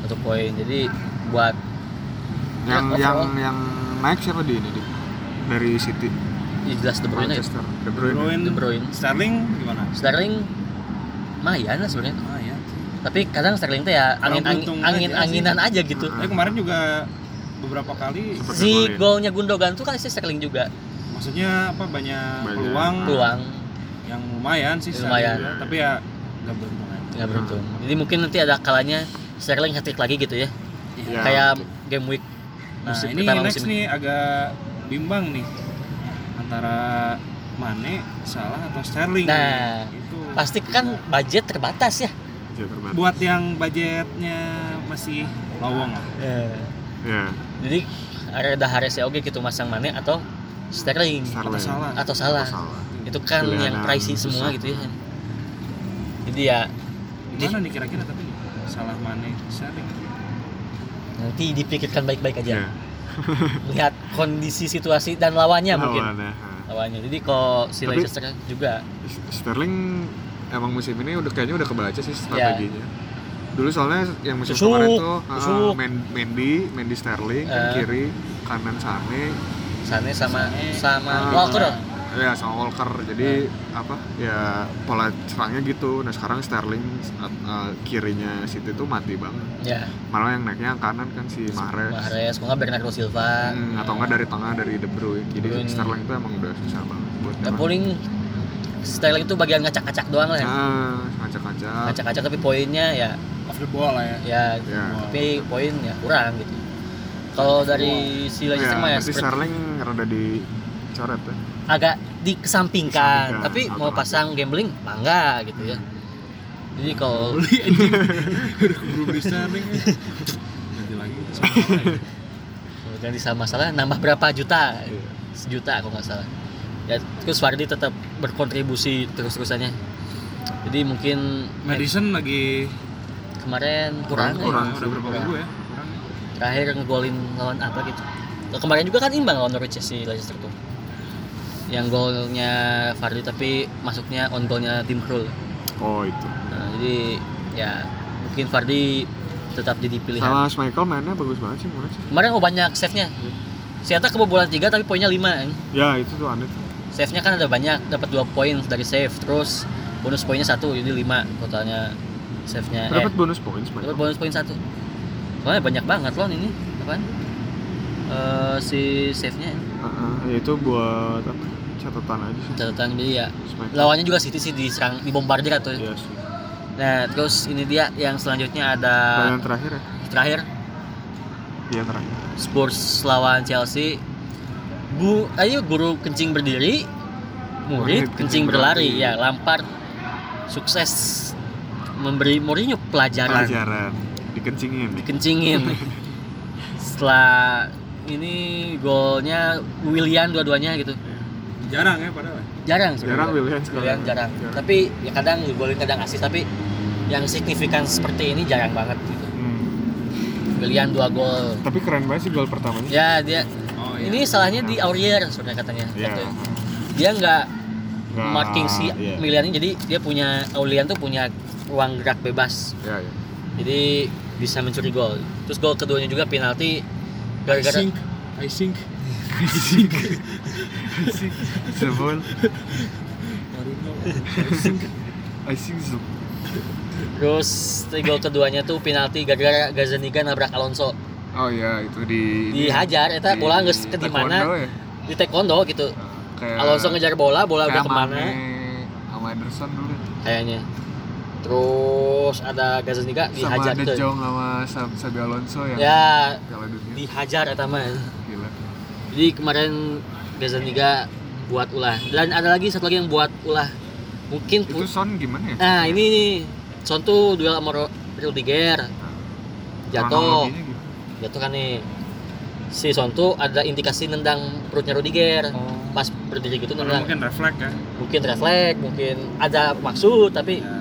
satu poin jadi buat Yang Ya, yang overall. yang naik siapa di ini di dari City? ya jelas De Bruyne ya. Manchester. De De Bruyne. Bruyne, De Bruyne. Sterling gimana? Sterling lumayan lah sebenarnya Ah ya. tapi kadang Sterling tuh ya angin angin angin aja anginan aja gitu Ah. Tapi kemarin juga beberapa kali si golnya Gundogan tuh kan si Sterling juga maksudnya apa banyak, Banyak. peluang? Peluang. Yang lumayan sih Lumayan. Sterling, tapi ya nggak beruntung nggak beruntung. Jadi mungkin nanti ada kalanya Sterling hat lagi gitu ya? Ya, kayak betul. game week Nah musim ini next musim nih agak bimbang nih. Antara Mane, Salah atau Sterling. Nah, itu. pasti kan budget terbatas ya? Terbatas. buat yang budgetnya masih lowong lah. Ya, jadi ada Hares ya oke gitu masang Mane atau Sterling Sterling. Atau Salah. atau salah Atau salah. itu kan Pilihan yang pricey semua gitu ya jadi ya Gimana nih kira-kira tapi? Salah Mane, Sterling. nanti dipikirkan baik-baik aja Ya. lihat kondisi situasi dan lawannya mungkin Lawannya, ha. lawannya jadi kalau si Tapi- Leicester juga Sterling emang musim ini udah kayaknya udah kebaca sih Ya. strateginya. Dulu soalnya yang musim Tusuk, kemarin tuh tusuk. Men- Mendy, Mendy Sterling kan Eh. kiri, kanan Sane, Sane sama Sane. sama Ah. Walker ya sama Walker. Jadi apa? Ya pola serangnya gitu. Nah sekarang Sterling uh, kirinya City tuh mati banget. ya Malah yang naiknya yang kanan kan si Mahrez. Mahrez nggak Bernardo Silva Hmm, atau enggak dari tengah dari De Bruyne. Jadi De Bruyne. Sterling itu emang udah susah banget buat nyerang. paling Sterling itu bagian ngacak-ngacak doang lah ya Ah, ngacak-ngacak. ngacak-ngacak tapi poinnya ya Off the ball lah ya. ya Ya. tapi poin ya kurang gitu kalau dari si Leicester Ya, mah ya nanti seperti- Sterling rada dicoret ya. agak dikesampingkan Dikesampingkan, tapi mau pasang gambling mangga gitu ya jadi kalau Beli anjing. Udah keburu beli Sterling. ya. Nanti lagi. sama lagi. kalau ganti sama masalah nambah berapa juta sejuta kalau nggak salah ya terus Wardi tetap berkontribusi terus-terusannya jadi mungkin Madison lagi kemarin kurang, Kurang, ya. udah berapa Kurang. minggu ya? Terakhir ngegolin lawan apa gitu. Kemarin juga kan imbang lawan Norwich ya, si Leicester tuh. Yang golnya Fardi tapi masuknya on goalnya Tim Krul. Oh itu. nah, jadi ya mungkin Fardi tetap jadi pilihan. Sama Michael mainnya bagus banget sih menurut sih. kemarin oh banyak save-nya. Siata kebobolan 3 tapi poinnya 5 Ya. Itu tuh aneh tuh. Save-nya kan ada banyak, dapat 2 poin dari save Terus bonus poinnya 1, jadi 5 totalnya save-nya. Eh, Dapat bonus points dapat bonus poin 1 Soalnya banyak banget loh ini Apaan? Eh, si save-nya Heeh, ya itu buat apa? Catatan aja sih. catatan jadi ya lawannya juga City sih diserang dibombardir atau Iya sih. nah terus ini dia yang selanjutnya ada Dan yang terakhir ya? terakhir Iya terakhir. Spurs lawan Chelsea Bu, ayo guru kencing berdiri murid Murid kencing kencing berlari berlari. ya Lampard sukses memberi Mourinho pelajaran Pelajaran dikencingin. dikencingin setelah ini golnya William dua-duanya gitu Jarang ya padahal. jarang sebenarnya. Jarang Willian sekarang. Willian jarang. tapi ya kadang golin kadang asis tapi yang signifikan seperti ini jarang banget gitu Hmm. William dua gol Tapi keren banget sih gol pertamanya. ya dia Oh ini salahnya di Aurier sebenarnya katanya Iya. Waktu- dia nggak Nggak- marking si iya. Milian ini jadi dia punya Aurian tuh punya ruang gerak bebas Iya, iya. jadi bisa mencuri gol terus gol keduanya juga penalti I gara-gara think, I think. Sebol. Marino, I think. I think so. terus gol keduanya tuh penalti gara-gara Gazaniga nabrak Alonso Oh iya, itu di dihajar eta di bola geus ke di mana ya? di taekwondo gitu Kayak Alonso ngejar bola bola udah ke mana sama Ederson dulu. kayaknya terus ada Gazaniga sama dihajar De tuh. Jong sama Sab- Sabi Alonso yang ya Dunia. dihajar eta mah gila. Jadi kemarin Gazaniga buat ulah. Dan ada lagi satu lagi yang buat ulah. Mungkin itu Son gimana ya? Nah ini nih Son tuh duel sama Rudiger. Jatuh. Kronologinya gitu. jatuh kan nih. Si Son tuh ada indikasi nendang perutnya Rudiger. Oh. Pas berdiri gitu nendang. mungkin refleks ya. Mungkin refleks mungkin ada maksud tapi ya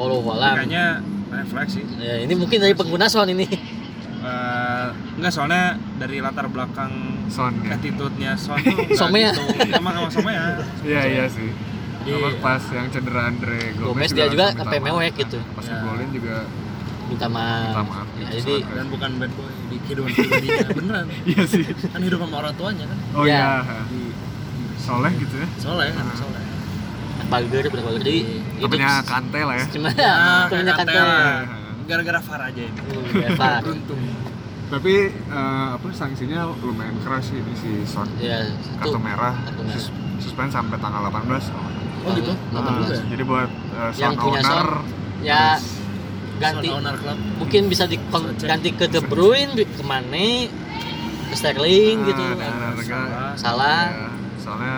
walau walam kayaknya refleks sih ya, ini mungkin dari pengguna Son ini. Eh, enggak soalnya dari latar belakang Son ya. attitude-nya Son tuh enggak Somea. gitu. Sama sama Somea iya iya sih. Jadi- apa pas yang cedera Andre Gomez, Gomez dia juga sampai mewek gitu. pas Ya. ngegolin juga minta maaf, minta maaf. Ya, jadi dan bukan bad boy di kehidupan pribadinya beneran. Iya sih. Kan hidup sama orang tuanya kan. Oh Ya. iya. Di soleh gitu ya? Soleh kan Ah. soleh Balger berapa Balger jadi itu temennya Kante lah ya cuma Ya, temennya kan Kante. Iya. gara-gara VAR aja ini Eva beruntung tapi eh, apa sanksinya lumayan keras sih ini si Son ya kartu itu merah kartu merah. sus- suspend sampai tanggal 18 oh gitu Nonton Ah, juga ya? jadi buat eh, Yang Son punya owner ya terus ganti Son owner club mungkin bisa diganti ke De Bruyne ke Mane ke Sterling ah, gitu dan harga salah ya, soalnya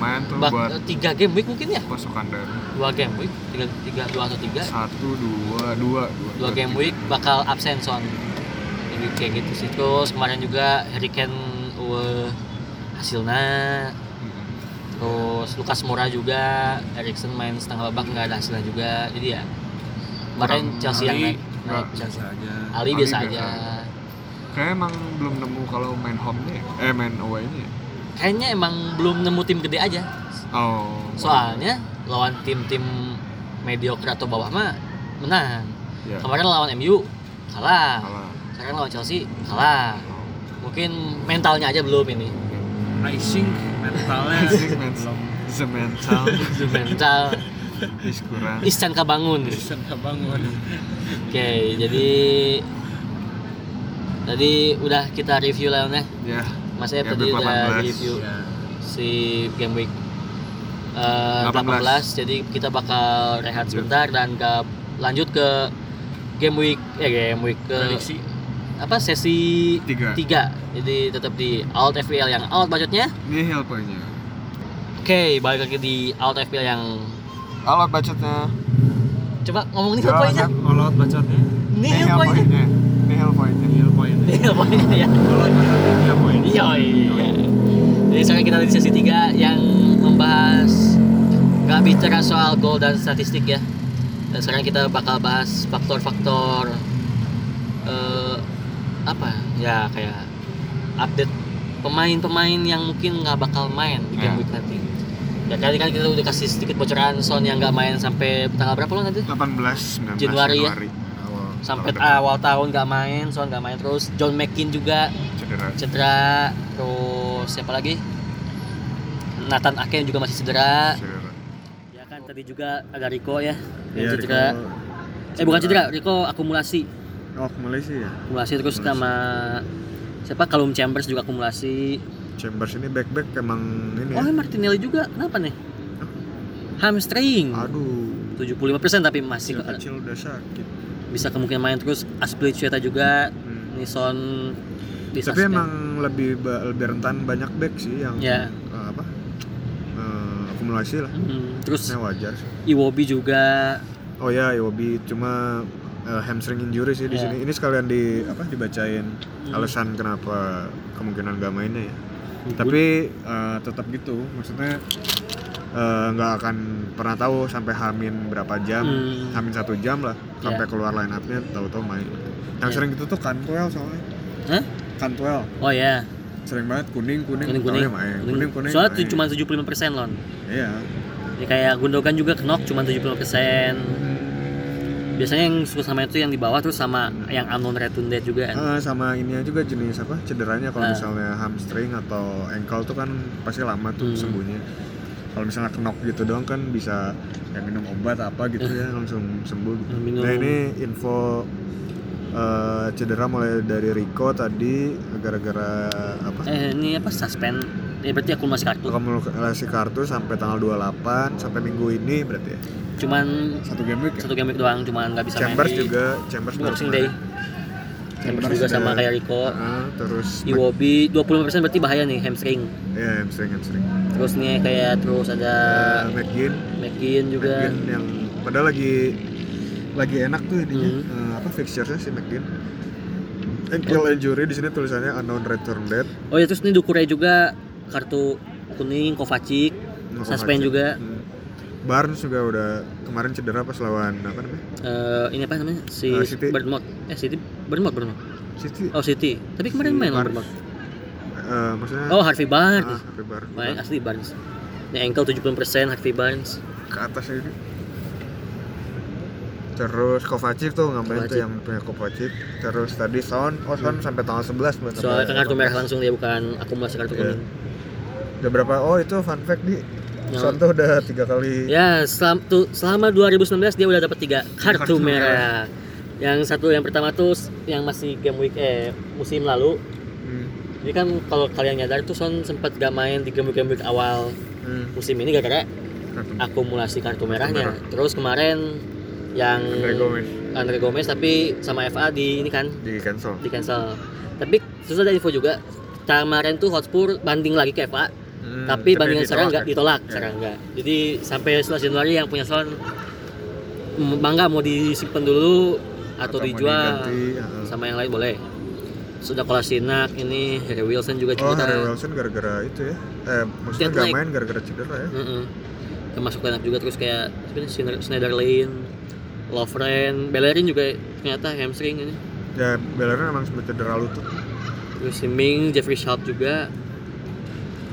lumayan tuh Bak- buat tiga game week mungkin ya? pasukan dari dua game week tiga, tiga dua atau tiga? Satu dua dua dua. Game week bakal absen Son Jadi kayak gitu sih. Terus kemarin juga Harry Kane uh, hasilnya. Hmm. terus Lukas Moura juga Erikson main setengah babak nggak ada hasilnya juga. Jadi ya kemarin Chelsea yang naik, naik biasa Chelsea. aja. Ali Ali biasa biasa aja. Aja. Kayaknya emang belum nemu kalau main home nya eh main away nya kayaknya emang belum nemu tim gede aja. Oh. Soalnya lawan tim-tim mediocre atau bawah mah menang. Ya kemarin lawan MU kalah. Kalah. Sekarang lawan Chelsea kalah. Mungkin mentalnya aja belum ini. Rising mentalnya Asik, men. belum. the mental. Mental. Is kurang. Iscan kabangun bisa nggak bangun. Oke jadi tadi udah kita review lah ya ya Mas Ep tadi udah 18. review ya si game week eh, 18. 18. jadi kita bakal rehat sebentar dan ke lanjut ke game week eh game week ke prediksi. apa sesi tiga. tiga. Jadi tetap di Alt FPL yang Alt budgetnya. Ini health point-nya. Oke balik lagi di Alt FPL yang alat budgetnya. Coba ngomong nih all out bacotnya ini ini ya nil point Iya, iya. Jadi sekarang kita di sesi 3 yang membahas nggak bicara soal gol dan statistik ya. Dan sekarang kita bakal bahas faktor-faktor eh, apa ya kayak update pemain-pemain yang mungkin nggak bakal main di game Ya. week nanti. Ya tadi kan kita udah kasih sedikit bocoran Son yang nggak main sampai tanggal berapa lo nanti? 18 19 Januari ya? Sampai awal tahun nggak main, Son nggak main. Terus. John McKin juga cedera. cedera. Terus siapa lagi? Nathan Ake juga masih cedera. Cedera. Ya kan tadi juga ada Rico ya yang Iya, cedera. Rico- eh bukan cedera Rico akumulasi. Oh ke Malaysia ya? Akumulasi terus Akumulasi. sama siapa? Calum Chambers juga akumulasi. Chambers ini back back emang ini oh ya. Martinelli juga. Kenapa nih? Hamstring. Aduh. 75% tapi masih kecil kecil udah sakit bisa kemungkinan main terus Aspilicueta juga Hmm. Nison di tapi suspend. emang lebih lebih rentan banyak back sih yang Ya. eh, apa eh, akumulasi lah Hmm, terus Ini wajar sih Iwobi juga oh ya Iwobi cuma eh, hamstring injury sih di Ya. sini ini sekalian di apa dibacain Hmm. alasan kenapa kemungkinan gak mainnya ya tapi eh, tetap gitu maksudnya eh, nggak akan pernah tahu sampai hamin berapa jam. Hmm. hamin satu jam lah sampai keluar line upnya tahu-tahu main. Yang Ya. sering gitu tuh Cantwell soalnya. Hah? Cantwell oh ya sering banget kuning kuning. Kuning kuning. main. Kuning. Kuning soalnya main. cuma 75 persen lon. Iya. Ya kayak Gundogan juga knock cuma 75 persen. Biasanya yang suka sama itu yang di bawah terus sama yang unknown retunde juga. Kan Ah, sama ini juga jenis apa? Cederanya kalau Ah. misalnya hamstring atau ankle tuh kan pasti lama tuh Hmm. sembuhnya kalau misalnya knock gitu doang kan bisa ya minum obat apa gitu ya langsung sembuh gitu. Minum. nah ini info eh, cedera mulai dari Rico tadi gara-gara apa? Eh ini apa suspend? Ya berarti akumulasi kartu. akumulasi kartu sampai tanggal 28 sampai minggu ini berarti ya. Cuman Satu game week ya? satu game week doang, cuman nggak bisa Chambers main di juga, Chambers Boxing Day. Chambers juga sama kayak Rico. Ah, terus Iwobi 20% berarti bahaya nih hamstring. ya hamstring hamstring. Terus nih kayak terus ada Uh, McGinn, McGinn juga. McGinn yang padahal lagi lagi enak tuh ininya Hmm. eh, apa fixture-nya si McGinn. Ankle injury di sini tulisannya unknown return date. Oh ya terus nih Dukure juga kartu kuning Kovacic suspend juga. Hmm. Barnes juga udah kemarin cedera pas lawan apa namanya? Eh, ini apa namanya si Eh, City. Bournemouth eh City Bournemouth Bournemouth City. oh City tapi kemarin Si main lawan Eh, maksudnya oh Harvey Barnes ah, Harvey Barnes. main asli Barnes ini ankle 70% Harvey Barnes ke atas ini. Terus Kovacic tuh nggak main tuh yang punya Kovacic. Terus tadi Son, oh Son sampai tanggal 11 belum Hmm. soalnya kan kartu merah langsung dia bukan akumulasi kartu Iya. kuning Udah berapa? Oh itu fun fact di Yang- Son tuh udah tiga kali. ya selam, tuh, selama 2019 dia udah dapat tiga kartu Kartu merah yang satu yang pertama tuh yang masih game week eh musim lalu Hmm. ini kan kalau kalian nyadar tuh Son sempat gak main di game week game week awal Hmm. musim ini gara-gara Kartu. akumulasi kartu merahnya. merah. Terus kemarin yang Andre Gomez Andre Gomez tapi sama FA di ini kan di cancel. di cancel. Tapi terus ada info juga kemarin tuh Hotspur banding lagi ke FA, Hmm, tapi bandingan ditolak sekarang nggak ditolak, Ya. sekarang enggak. Jadi sampai 11 Januari yang punya Son bangga mau disimpan dulu atau, mau dijual diganti, ya. sama yang lain boleh. Sudah Kolasinac ini Harry Wilson juga Oh, cerita. Harry Wilson gara-gara itu ya. Eh, maksudnya nggak main gara-gara cedera ya. Heeh. Termasuk enak juga terus kayak sebenarnya Schneider- Schneiderlin, Lovren, Bellerin juga ternyata hamstring ini. Ya, Bellerin emang sempat cedera lutut. Terus si Ming, Jeffrey Sharp juga,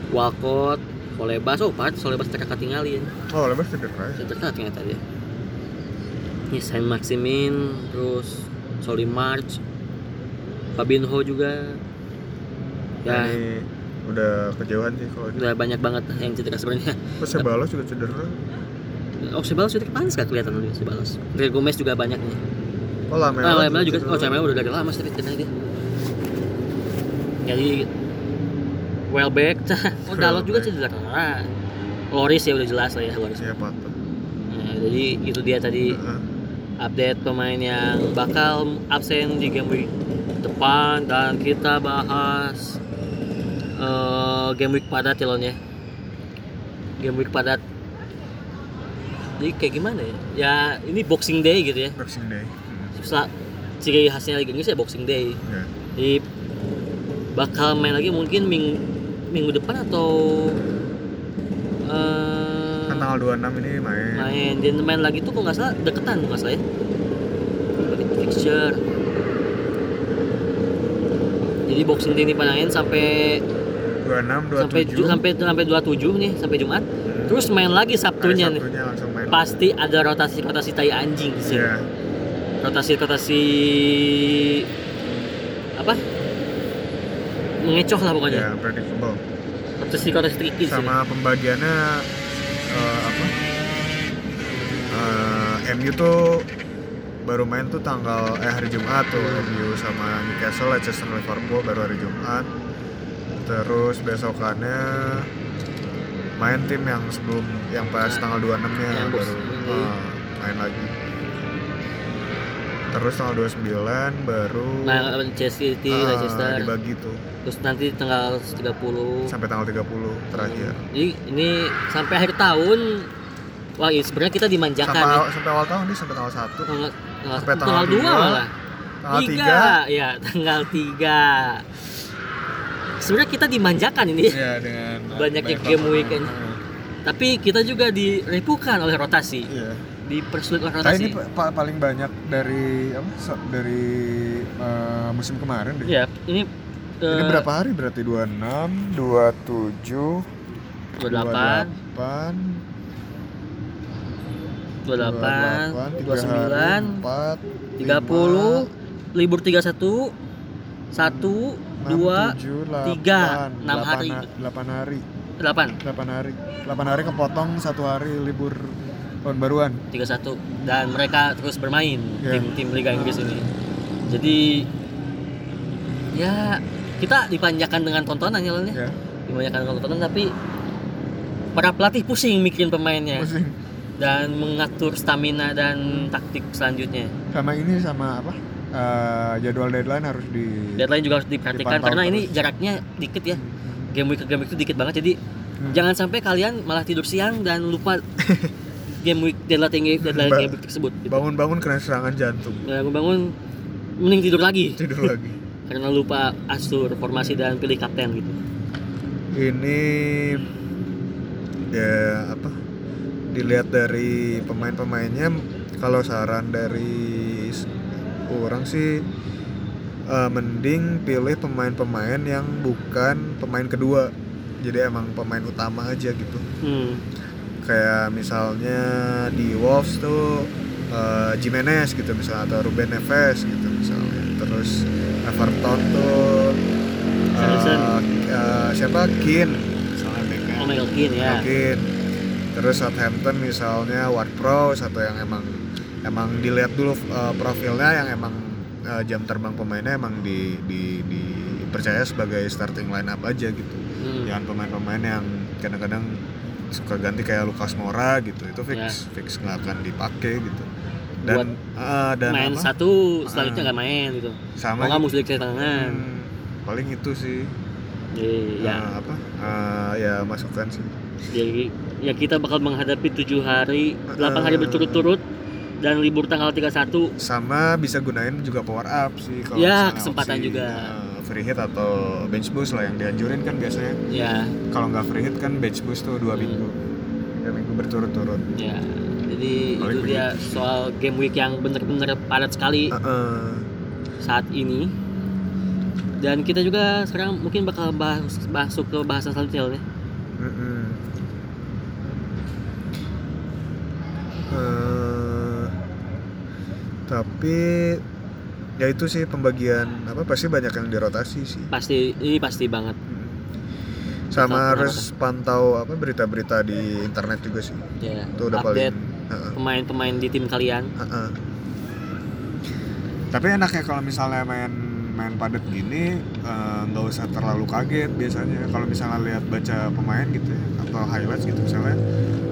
Walcott, Solebas, oh part Solebas ternyata tinggalin. Oh, lepas cedera ya. Cedera ternyata dia. Ini Saint Maximin, terus Soli March, Fabinho juga. Nah, Ya, ini udah kejauhan sih kalau ini. udah banyak banget yang cedera sebenarnya. Terus Sebalos juga cedera. Oh, Sebalos sudah panas gak kelihatan tuh Sebalos. Andre Gomez juga banyak nih. Oh, Lamela. Ah, Lamela juga. cedera. Oh, Lamela udah dari lama sih cedera dia. Jadi Welbeck, oh Dalot juga cedera. Loris ya udah jelas lah ya Loris. Iya, patah. Nah, jadi itu dia tadi Heeh. Update pemain yang bakal absen di game week depan dan kita bahas eh, game week padat ya ya. Game week padat. Jadi kayak gimana ya? Ya ini Boxing Day gitu ya. Boxing Day. Sa- ciri khasnya Liga Inggris ya Boxing Day. Ya. Jadi bakal main lagi mungkin ming minggu depan atau Kan tanggal 26 ini main. main dia main lagi tuh kok nggak salah deketan kok nggak salah ya fixture jadi boxing day ini panangin sampai 26, 27. sampai sampai sampai 27 nih sampai Jumat Hmm. terus main lagi Hari Sabtunya nih Sabtunya langsung main. pasti ada rotasi rotasi tai anjing sih Iya. rotasi rotasi apa mengecoh lah pokoknya Ya, predictable. rotasi rotasi tricky sih Sama pembagiannya eh, apa? Eh, MU tuh baru main tuh tanggal eh hari Jumat tuh MU sama Newcastle, Leicester, Liverpool baru hari Jumat. Terus besokannya main tim yang sebelum yang pas Nah, tanggal 26-nya yang baru eh, main lagi. Terus tanggal 29 baru nah Chelsea City Leicester dibagi tuh terus nanti tanggal 30 sampai tanggal 30 terakhir. Jadi ini sampai akhir tahun wah ini sebenarnya kita dimanjakan Sampai, awal- sampai awal tahun nih sampai tanggal 1 Tanggal, tanggal, sampai tanggal, tanggal 2 dua, malah. tanggal Tiga, ya tanggal 3. Sebenarnya kita dimanjakan ini. ya dengan Banyaknya banyak game weekend. Tapi kita juga direpukan oleh rotasi, Iya. dipersulit oleh Nah, ini rotasi. pa- pa- paling banyak dari apa? dari eh, musim kemarin deh. Iya, ini Ini eh, berapa hari berarti? 26, 27, 28, 28, 28, 3 29, hari, 4, 30, libur 31, 1, 2, tiga, enam hari. 8 hari. 8, 8 hari. 8 hari kepotong satu hari libur tahun baruan. 31 dan mereka terus bermain Iya. tim tim Liga Inggris ini. jadi ya kita dipanjakan dengan tontonan ya Lon, ya Ya, dipanjakan dengan tontonan tapi para pelatih pusing mikirin pemainnya pusing. dan mengatur stamina dan taktik selanjutnya Sama ini sama apa? eh, jadwal deadline harus di deadline juga harus diperhatikan karena ini terus. jaraknya dikit ya game week ke game week itu dikit banget jadi Hmm. jangan sampai kalian malah tidur siang dan lupa game week deadline tinggi deadline Ba- game week tersebut gitu. bangun-bangun kena serangan jantung. bangun bangun mending tidur lagi Tidur lagi. karena lupa atur formasi dan pilih kapten gitu Ini ya apa? Dilihat dari pemain-pemainnya kalau saran dari orang sih eh, mending pilih pemain-pemain yang bukan pemain kedua. Jadi emang pemain utama aja gitu. hmm. Kayak misalnya di Wolves tuh eh, Jimenez gitu misalnya atau Ruben Neves gitu misalnya. Terus Everton tuh Harrison. eh, siapa Keane misalnya backnya. oh Keane ya terus Southampton misalnya Ward Prowse atau yang emang emang dilihat dulu uh, profilnya yang emang uh, jam terbang pemainnya emang di, di, dipercaya sebagai starting line up aja gitu Hmm. jangan pemain-pemain yang kadang-kadang suka ganti kayak Lucas Moura gitu. Itu fix Ya. fix nggak akan dipakai gitu. Dan uh, dan main apa, satu selanjutnya Ah. nggak main gitu. Sama nggak musuh di tangan? Hmm, paling itu sih. Jadi ya uh, apa? Uh, ya masukan sih. Jadi ya kita bakal menghadapi tujuh hari 8 hari Eh. berturut-turut dan libur tanggal 31 sama bisa gunain juga power up sih kalau Ya, kesempatan opsi, juga. eh, free hit atau bench boost lah yang dianjurin kan biasanya. Ya kalau nggak free hit kan bench boost tuh dua Hmm. minggu. Dua minggu berturut-turut. Ya jadi Paling itu dia soal game week yang bener-bener padat sekali. Heeh. saat ini. Dan kita juga sekarang mungkin bakal bahas masuk ke bahasan selanjutnya ya. Mm-mm. Eh, tapi ya itu sih pembagian apa pasti banyak yang dirotasi sih. Pasti ini pasti banget. Sama Kenapa- harus pantau apa berita-berita di internet juga sih. Ya itu udah update paling pemain-pemain di tim kalian. Heeh. Tapi enaknya kalau misalnya main main padat gini eh, nggak usah terlalu kaget biasanya. Kalau misalnya lihat baca pemain gitu ya atau highlights gitu misalnya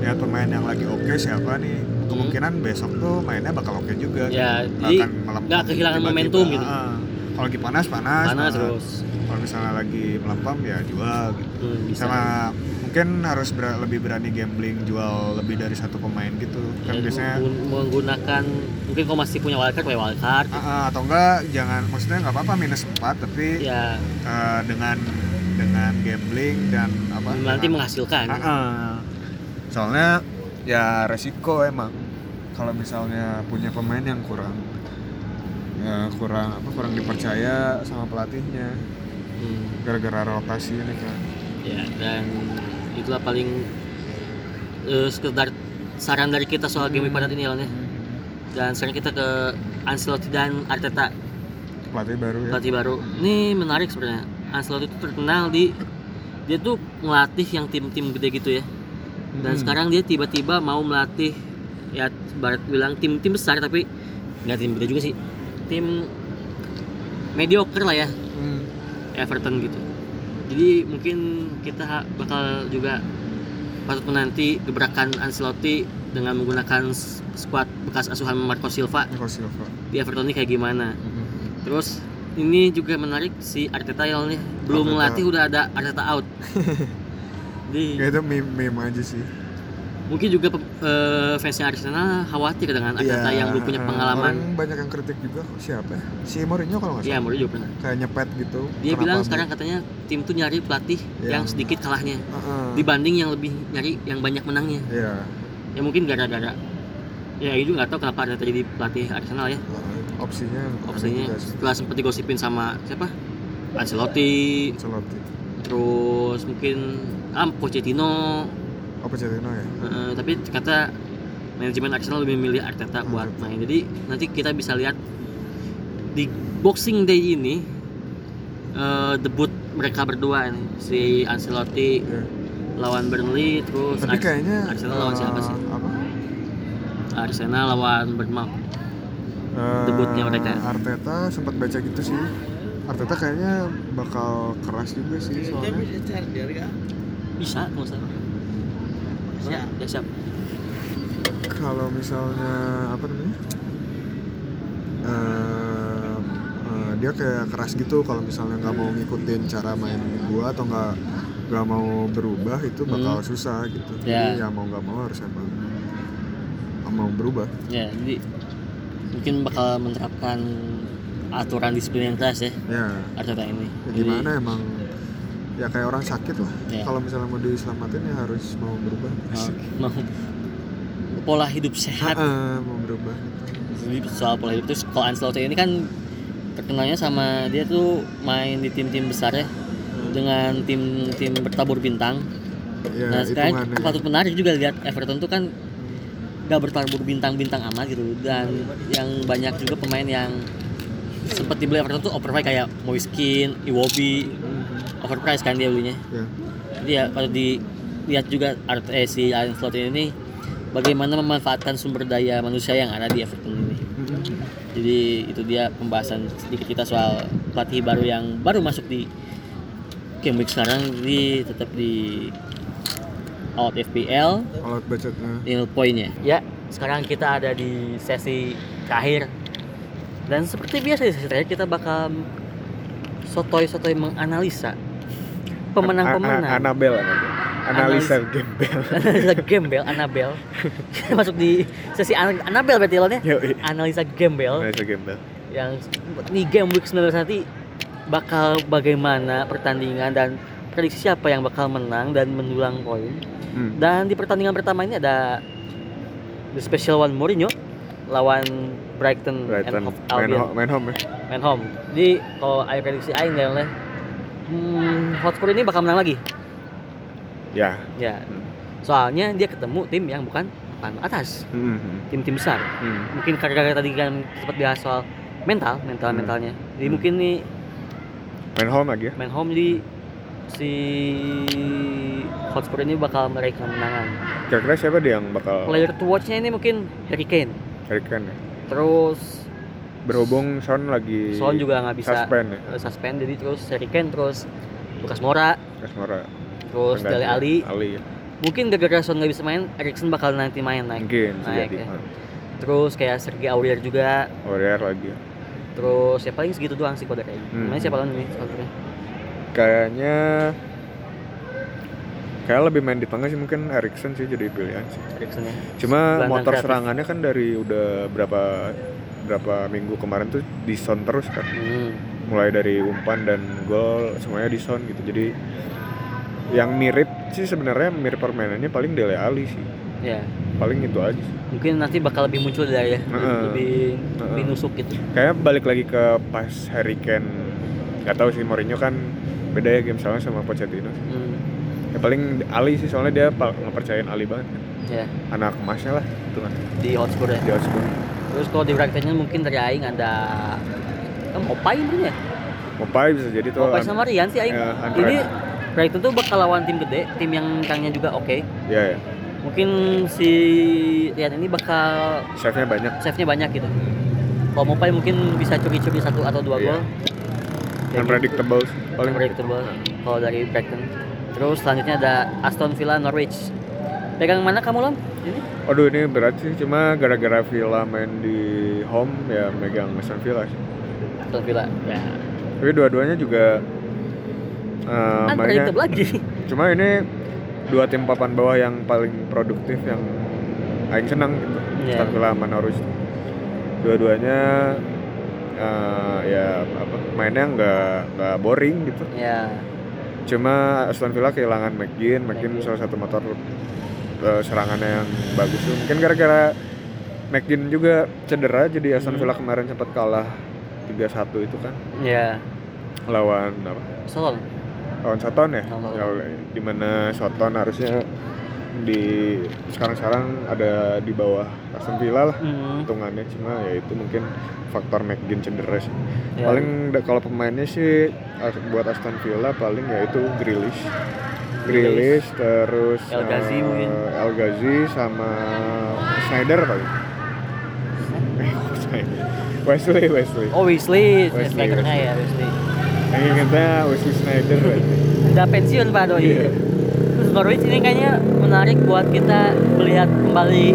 lihat pemain yang lagi oke siapa nih kemungkinan besok tuh mainnya bakal oke juga. Ya jadi nggak kehilangan tiba-tiba. momentum gitu. Heeh. kalau lagi panas panas, panas terus. kalau misalnya lagi melempem ya jual gitu. Hmm, bisa. Sama mungkin harus ber- lebih berani gambling jual lebih dari satu pemain gitu. Kan Ya, biasanya menggun- menggunakan mungkin kalau masih punya wildcard punya wildcard. Ah, ah, atau enggak jangan maksudnya nggak apa-apa minus 4 tapi ya. eh, dengan dengan gambling dan apa nanti dengan- menghasilkan. Ah, ah. soalnya ya resiko emang. Kalau misalnya punya pemain yang kurang ya kurang apa kurang dipercaya sama pelatihnya. Hmm, gara-gara rotasi ini kan ya dan itulah paling eh, sekedar saran dari kita soal game padat ini Lon, ya. dan sekarang kita ke Ancelotti dan Arteta. Pelatih baru ya? Pelatih baru. Ini menarik sebenarnya. Ancelotti itu terkenal di dia tuh ngelatih yang tim-tim gede gitu ya dan Hmm. sekarang dia tiba-tiba mau melatih ya barat bilang tim-tim besar tapi nggak tim gede juga sih tim mediocre lah ya Hmm. Everton gitu jadi mungkin kita bakal juga patut menanti gebrakan Ancelotti dengan menggunakan skuad bekas asuhan Marco Silva Nico Silva di Everton ini kayak gimana Hmm. Terus ini juga menarik si Arteta yang nih belum Arteta. melatih udah ada Arteta out. Jadi ya itu meme, meme aja sih mungkin juga eh, fansnya Arsenal khawatir dengan Arteta Iya, yang belum punya eh, pengalaman. orang banyak yang kritik juga siapa ya? si Mourinho kalau nggak Iya, salah Mourinho juga pernah. kayak nyepet gitu Dia bilang bu- sekarang katanya tim tuh nyari pelatih yang Yang- sedikit kalahnya Heeh. dibanding yang lebih nyari yang banyak menangnya. Iya. Ya mungkin gara-gara ya itu nggak tahu kenapa Arteta jadi pelatih Arsenal ya. Opsinya ada Opsinya setelah sempat digosipin sama siapa? Ancelotti, Ancelotti terus mungkin ah Pochettino, oh Pochettino ya Eh, tapi kata manajemen Arsenal lebih milih Arteta buat Arteta. main. Jadi nanti kita bisa lihat di Boxing Day ini eh, debut mereka berdua nih, si Ancelotti Iya. lawan Burnley terus tapi Ars- kayaknya Arsenal lawan eh, siapa sih? apa Arsenal lawan Bournemouth. Eh, Debutnya mereka. Arteta sempat baca gitu sih Arteta kayaknya bakal keras juga sih soalnya. bisa nggak usah Siap. ya siap. Kalau misalnya apa namanya? Eh, eh, dia kayak keras gitu kalau misalnya nggak mau ngikutin cara main gua atau nggak nggak mau berubah itu bakal susah gitu. Jadi Ya. ya mau nggak mau harus emang mau berubah. Ya jadi mungkin bakal menerapkan aturan disiplin yang keras ya. Ya, Arteta ini. Ya Jadi, gimana emang? Ya kayak orang sakit lah. Ya. kalau misalnya mau diselamatin ya harus mau berubah. Mau, mau pola hidup sehat. Ah, mau berubah. Jadi soal pola hidup terus kalau Ancelotti ini kan terkenalnya sama dia tuh main di tim-tim besar ya. Dengan tim-tim bertabur bintang. Ya nah sekarang hitungannya. patut menarik juga lihat Everton tuh kan gak bertabur bintang-bintang amat gitu. Dan yang banyak juga pemain yang sempat dibeli Everton tuh overpriced kayak Moiskin, Iwobi, overpriced kan dia belinya. ya Jadi ya kalau dilihat juga art eh, si Ancelotti ini bagaimana memanfaatkan sumber daya manusia yang ada di Everton ini. Jadi itu dia pembahasan sedikit kita soal pelatih baru yang baru masuk di game week sekarang jadi tetap di out FPL kalau budgetnya nil poinnya. Ya, sekarang kita ada di sesi terakhir. Dan seperti biasa di sesi terakhir kita bakal sotoy-sotoy menganalisa pemenang-pemenang. Anabel analisa gembel. Analisa gembel Anabel masuk di sesi An- Anabel berarti lo analisa gembel. Analisa gembel. Yang di game week 19 nanti bakal bagaimana pertandingan dan prediksi siapa yang bakal menang dan mendulang poin. Hmm. dan di pertandingan pertama ini ada the special one Mourinho lawan Brighton, Brighton. And main, Albion main home ya? Main home. Jadi kalau ayo prediksi aing deh oleh hmm, Hotspur ini bakal menang lagi? Ya. Ya. Soalnya dia ketemu tim yang bukan papan atas. Hmm, tim-tim besar. Hmm. mungkin karena tadi kan sempat bahas soal mental mental Hmm. mentalnya. Jadi Hmm. mungkin nih main home lagi ya? Main home di si Hotspur ini bakal meraih kemenangan. Kira-kira siapa dia yang bakal player to watch-nya ini mungkin Harry Kane Harry Kane ya? Terus berhubung Son lagi Son juga nggak bisa suspend ya? Eh, suspend jadi terus Harry Kane terus Lukas Moura. Kasmora terus Dele Ali Ali ya. mungkin gara-gara Son nggak bisa main Erikson bakal nanti main naik mungkin naik ya. terus kayak Sergei Aurier juga. Warrior lagi. Ya. terus ya paling segitu doang sih kode kayak Hmm. namanya siapa lagi nih kayaknya kayak lebih main di tengah sih mungkin Erikson sih jadi pilihan sih Erikson ya cuma motor kreatif. serangannya kan dari udah berapa berapa minggu kemarin tuh di Son terus kan hmm. mulai dari umpan dan gol semuanya di Son gitu jadi yang mirip sih sebenarnya mirip permainannya paling Dele Ali sih ya paling itu aja sih. mungkin nanti bakal lebih muncul dari ya Heeh. lebih Heeh. lebih nusuk gitu kayaknya balik lagi ke pas Harry Kane nggak tahu sih Mourinho kan beda ya game soalnya sama Pochettino hmm. Ya paling Ali sih soalnya dia ngepercayain Ali banget. Kan. ya anak emasnya lah itu kan. Di Hotspur ya? Di Hotspur terus kalau di Brightonnya mungkin dari Aing ada kan Mopai mungkin ya? Mopai bisa jadi tuh Mopai sama Rian sih Aing. Ya, antara- ini Brighton tuh bakal lawan tim gede tim yang kangnya juga oke. Ya ya mungkin si Rian ini bakal save-nya banyak. save-nya banyak gitu. Kalau Mopai mungkin bisa curi-curi satu atau dua Iya. gol. Ya, unpredictable gitu. paling. Unpredictable. Kalau dari Brighton terus selanjutnya ada Aston Villa Norwich. Pegang mana kamu Lom? ini? Aduh ini berat sih. Cuma gara-gara Villa main di home ya megang Aston Villa sih. Aston Villa ya. Tapi dua-duanya juga kan mainnya lagi. Cuma ini dua tim papan bawah yang paling produktif yang Aing senang gitu. Iya. Aston Villa sama Norwich. Dua-duanya eh, ya apa mainnya nggak nggak boring gitu. Ya cuma Aston Villa kehilangan McGinn. McGinn salah satu motor eh, serangannya yang bagus tuh. Mungkin gara-gara McGinn juga cedera jadi Aston Hmm. Villa kemarin sempat kalah 3-1 itu kan? Ya lawan apa? Solon lawan Soton ya, ya di mana Soton harusnya di sekarang-sekarang ada di bawah Aston Villa lah hmm. hitungannya cuma ya itu mungkin faktor McGinn cedera sih ya. paling kalau pemainnya sih buat Aston Villa paling ya itu Grealish Grealish terus El Ghazi eh, mungkin. El Ghazi sama Schneider paling eh Wesley Wesley Oh Wesley, Wesley, Wesley. ya Wesley. yang ingetnya Wesley Snyder Wesley. Udah pensiun Pak Doi. Iya. Norwich ini kayaknya menarik buat kita melihat kembali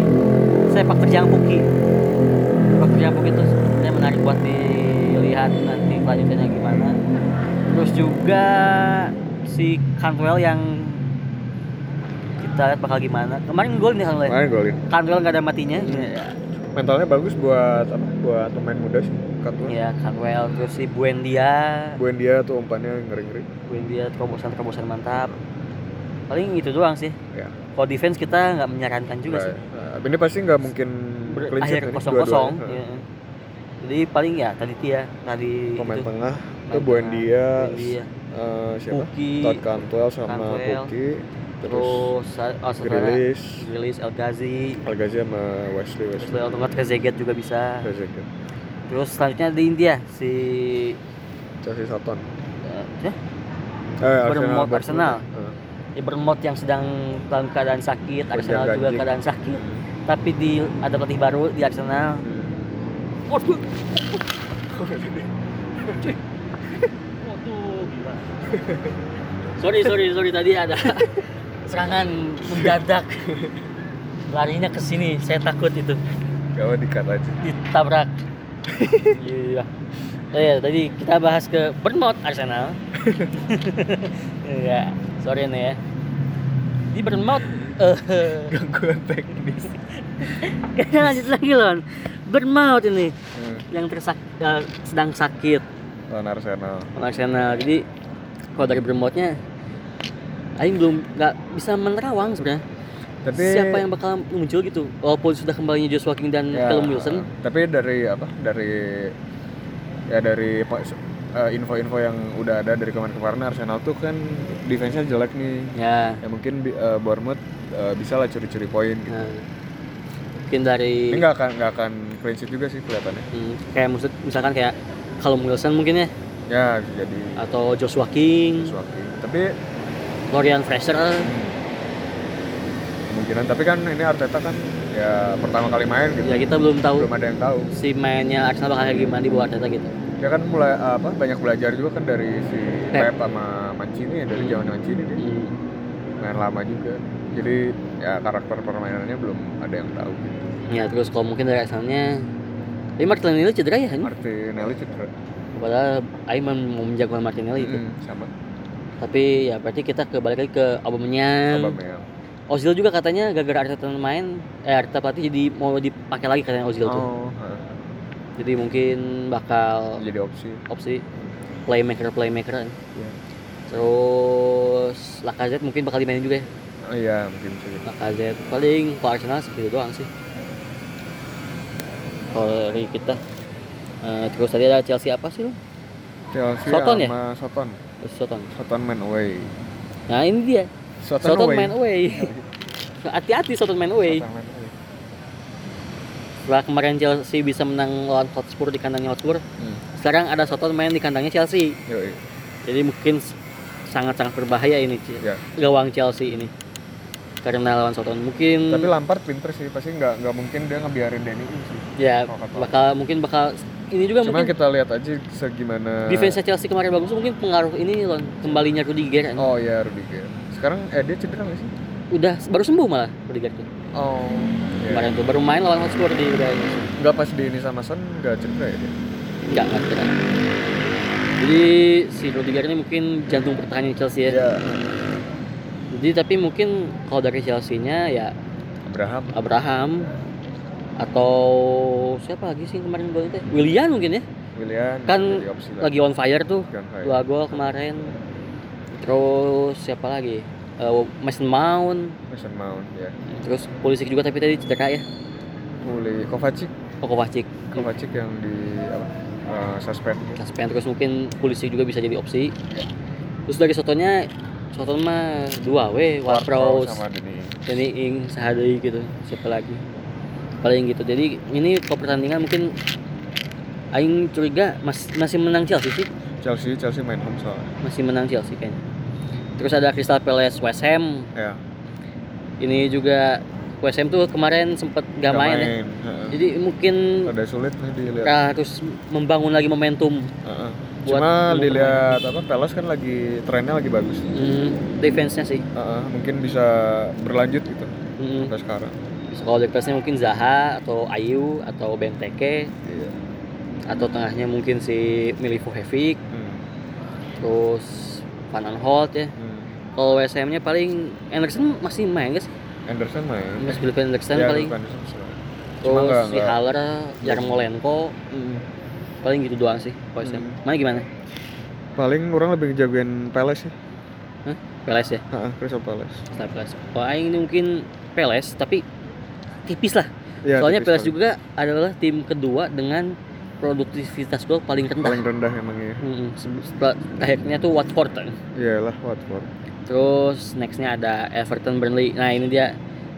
sepak terjang Puki. Sepak terjang Puki itu sebenarnya menarik buat dilihat nanti kelanjutannya gimana. Terus juga si Cantwell yang kita lihat bakal gimana. Kemarin gol nih Cantwell. Main golin Cantwell nggak ada matinya. Iya. mentalnya bagus buat apa buat pemain muda sih Cantwell Iya, Cantwell terus si Buendia. Buendia tuh umpannya ngeri-ngeri Buendia terobosan-terobosan mantap. Paling itu doang sih. ya Kalau defense kita nggak menyarankan juga sih. Nah, ini pasti nggak mungkin akhir kosong kosong. Iya. Jadi paling ya tadi Tia tadi pemain itu. tengah itu Buendia, Buendia. eh, siapa? Puki, Todd Cantwell sama Cantwell, Puki terus oh, Grealish, Grilis El Ghazi, Algazi sama Wesley Wesley. atau nggak Trezeguet juga bisa. Trezeguet. Terus selanjutnya di India si Chelsea eh, ya, Eh, Bournemouth, Bournemouth. Arsenal. Bournemouth yang sedang dalam keadaan sakit, Arsenal juga ganjing. keadaan sakit. Tapi di ada pelatih baru di Arsenal. Waduh. Waduh, gila. sorry, sorry, sorry tadi ada serangan mendadak. Larinya ke sini, saya takut itu Gawat dikat aja. ditabrak. Iya. Oh ya, tadi kita bahas ke Bournemouth Arsenal. Iya, sorry nih ya. Di Bournemouth eh Gangguan teknis. kayaknya lanjut lagi loh. Bournemouth ini Hmm. yang tersak eh, sedang sakit Lawan Arsenal. sama Arsenal. Jadi kalau dari Bournemouthnya Aing belum nggak bisa menerawang sebenarnya. Tapi Siapa yang bakal muncul gitu? Walaupun sudah kembalinya Joshua King dan ya, Callum Wilson. Tapi dari apa? Dari ya dari eh, info-info yang udah ada dari kemarin-kemarin Arsenal tuh kan defense-nya jelek nih. Ya, Ya mungkin eh, Bournemouth eh, bisa lah curi-curi poin gitu. nah, mungkin dari Ini nggak akan nggak akan clean sheet juga sih kelihatannya. Hmm, kayak maksud misalkan kayak Callum Wilson mungkin ya Ya bisa jadi atau Joshua King, sesuatu. Tapi Florian Fraser kemungkinan tapi kan ini Arteta kan ya pertama kali main gitu. ya kita belum tahu Belum ada yang tahu. si mainnya Arsenal bakal kayak gimana di bawah Arteta gitu. Ya kan mulai apa banyak belajar juga kan dari si Pep. Pep sama Mancini ya dari Hmm. zaman Mancini dia. Hmm. main lama juga jadi ya karakter permainannya belum ada yang tahu gitu. Ya terus kalau mungkin dari Arsenalnya tapi Martinelli cedera ya kan? Martinelli cedera Padahal Aiman mau menjaga Martinelli itu. Mm, sama Tapi ya berarti kita kembali lagi ke Aubameyang. Aubameyang Ozil juga katanya gara-gara Arteta main, eh Arteta pelatih jadi mau dipakai lagi katanya Ozil tuh. oh heeh. Jadi mungkin bakal jadi opsi opsi playmaker playmaker. Iya. Terus Lacazette mungkin bakal dimainin juga ya. oh iya mungkin bisa jadi. Lacazette paling kalau Arsenal segitu doang sih. Kalau dari kita Eh, terus tadi ada Chelsea apa sih lo? Chelsea Soton ya? Soton Soton. Soton man away Nah ini dia. Soton, Soton away main away. Hati-hati Soton main away. Soton man away Setelah kemarin Chelsea bisa menang lawan Hotspur di kandangnya Hotspur, hmm. sekarang ada Soton main di kandangnya Chelsea. Yoi. Jadi mungkin sangat-sangat berbahaya ini Ya. gawang Chelsea ini. Karena lawan Soton mungkin tapi Lampard pinter sih pasti nggak nggak mungkin dia ngebiarin Ings sih ya bakal mungkin bakal ini juga Cuma mungkin kita lihat aja segimana defense Chelsea kemarin bagus mungkin pengaruh ini loh kembalinya Rudiger kan. Oh iya Rudiger. Sekarang eh dia cedera nggak sih? Udah baru sembuh malah Rudiger tuh. Oh. Kemarin tuh baru main lawan Hotspur di udah Nggak pas di ini sama Son nggak cedera ya dia? enggak enggak cedera. Jadi si Rudiger ini mungkin jantung pertahanan Chelsea ya. Iya. Jadi tapi mungkin kalau dari Chelsea-nya ya Abraham. Abraham atau siapa lagi sih kemarin golnya teh? Willian mungkin ya. Willian Kan. Lagi on fire tuh. Dua gol kemarin. Terus siapa lagi? Eh, Mason Mount. Mason Mount ya. Terus Pulisic juga tapi tadi cedera ya. Mulai Kovacic. Oh Kovacic. Kovacic yang di apa? eh, suspend. Suspend terus mungkin Pulisic juga bisa jadi opsi. Terus dari Sotonya Soton mah dua we, Ward-Prowse, sama Denny. Danny Ings, Sahadei gitu. Siapa lagi? Paling gitu. Jadi ini kalau pertandingan mungkin Aing curiga mas, masih menang Chelsea sih. Chelsea Chelsea main home soalnya. Masih menang Chelsea kayaknya. Terus ada Crystal Palace West Ham. Ya. Ini juga West Ham tuh kemarin sempet gak main ya. Heeh. Jadi mungkin Ada sulit nih dilihat. harus membangun lagi momentum Heeh. buat Cuma dilihat apa Palace kan lagi trennya lagi bagus. hmm, defense-nya sih. Heeh, mungkin bisa berlanjut gitu Hmm. sampai sekarang. Kalau defense-nya mungkin Zaha atau Ayu atau Benteke Iya. atau tengahnya mungkin si Milivojevic Hmm. terus Van Aanholt ya. Hmm. Kalau West Ham-nya paling Anderson masih main guys. Anderson main. Mas Philip Anderson Ya, paling. Anderson. Cuma Terus si Haller, Yarmolenko, Hmm. paling gitu doang sih Ham. Hmm. Mana gimana? Paling orang lebih ngejagoin Palace ya. Peles ya, Heeh, Crystal Palace. setelah Peles. Kalau Aing ini mungkin Peles, tapi tipis lah. Ya, Soalnya tipis Peles paling- juga adalah tim kedua dengan produktivitas gol paling rendah. paling rendah emang ya. Mm-mm. Setelah akhirnya tuh Watford. Iyalah Watford. Terus nextnya ada Everton Burnley. Nah ini dia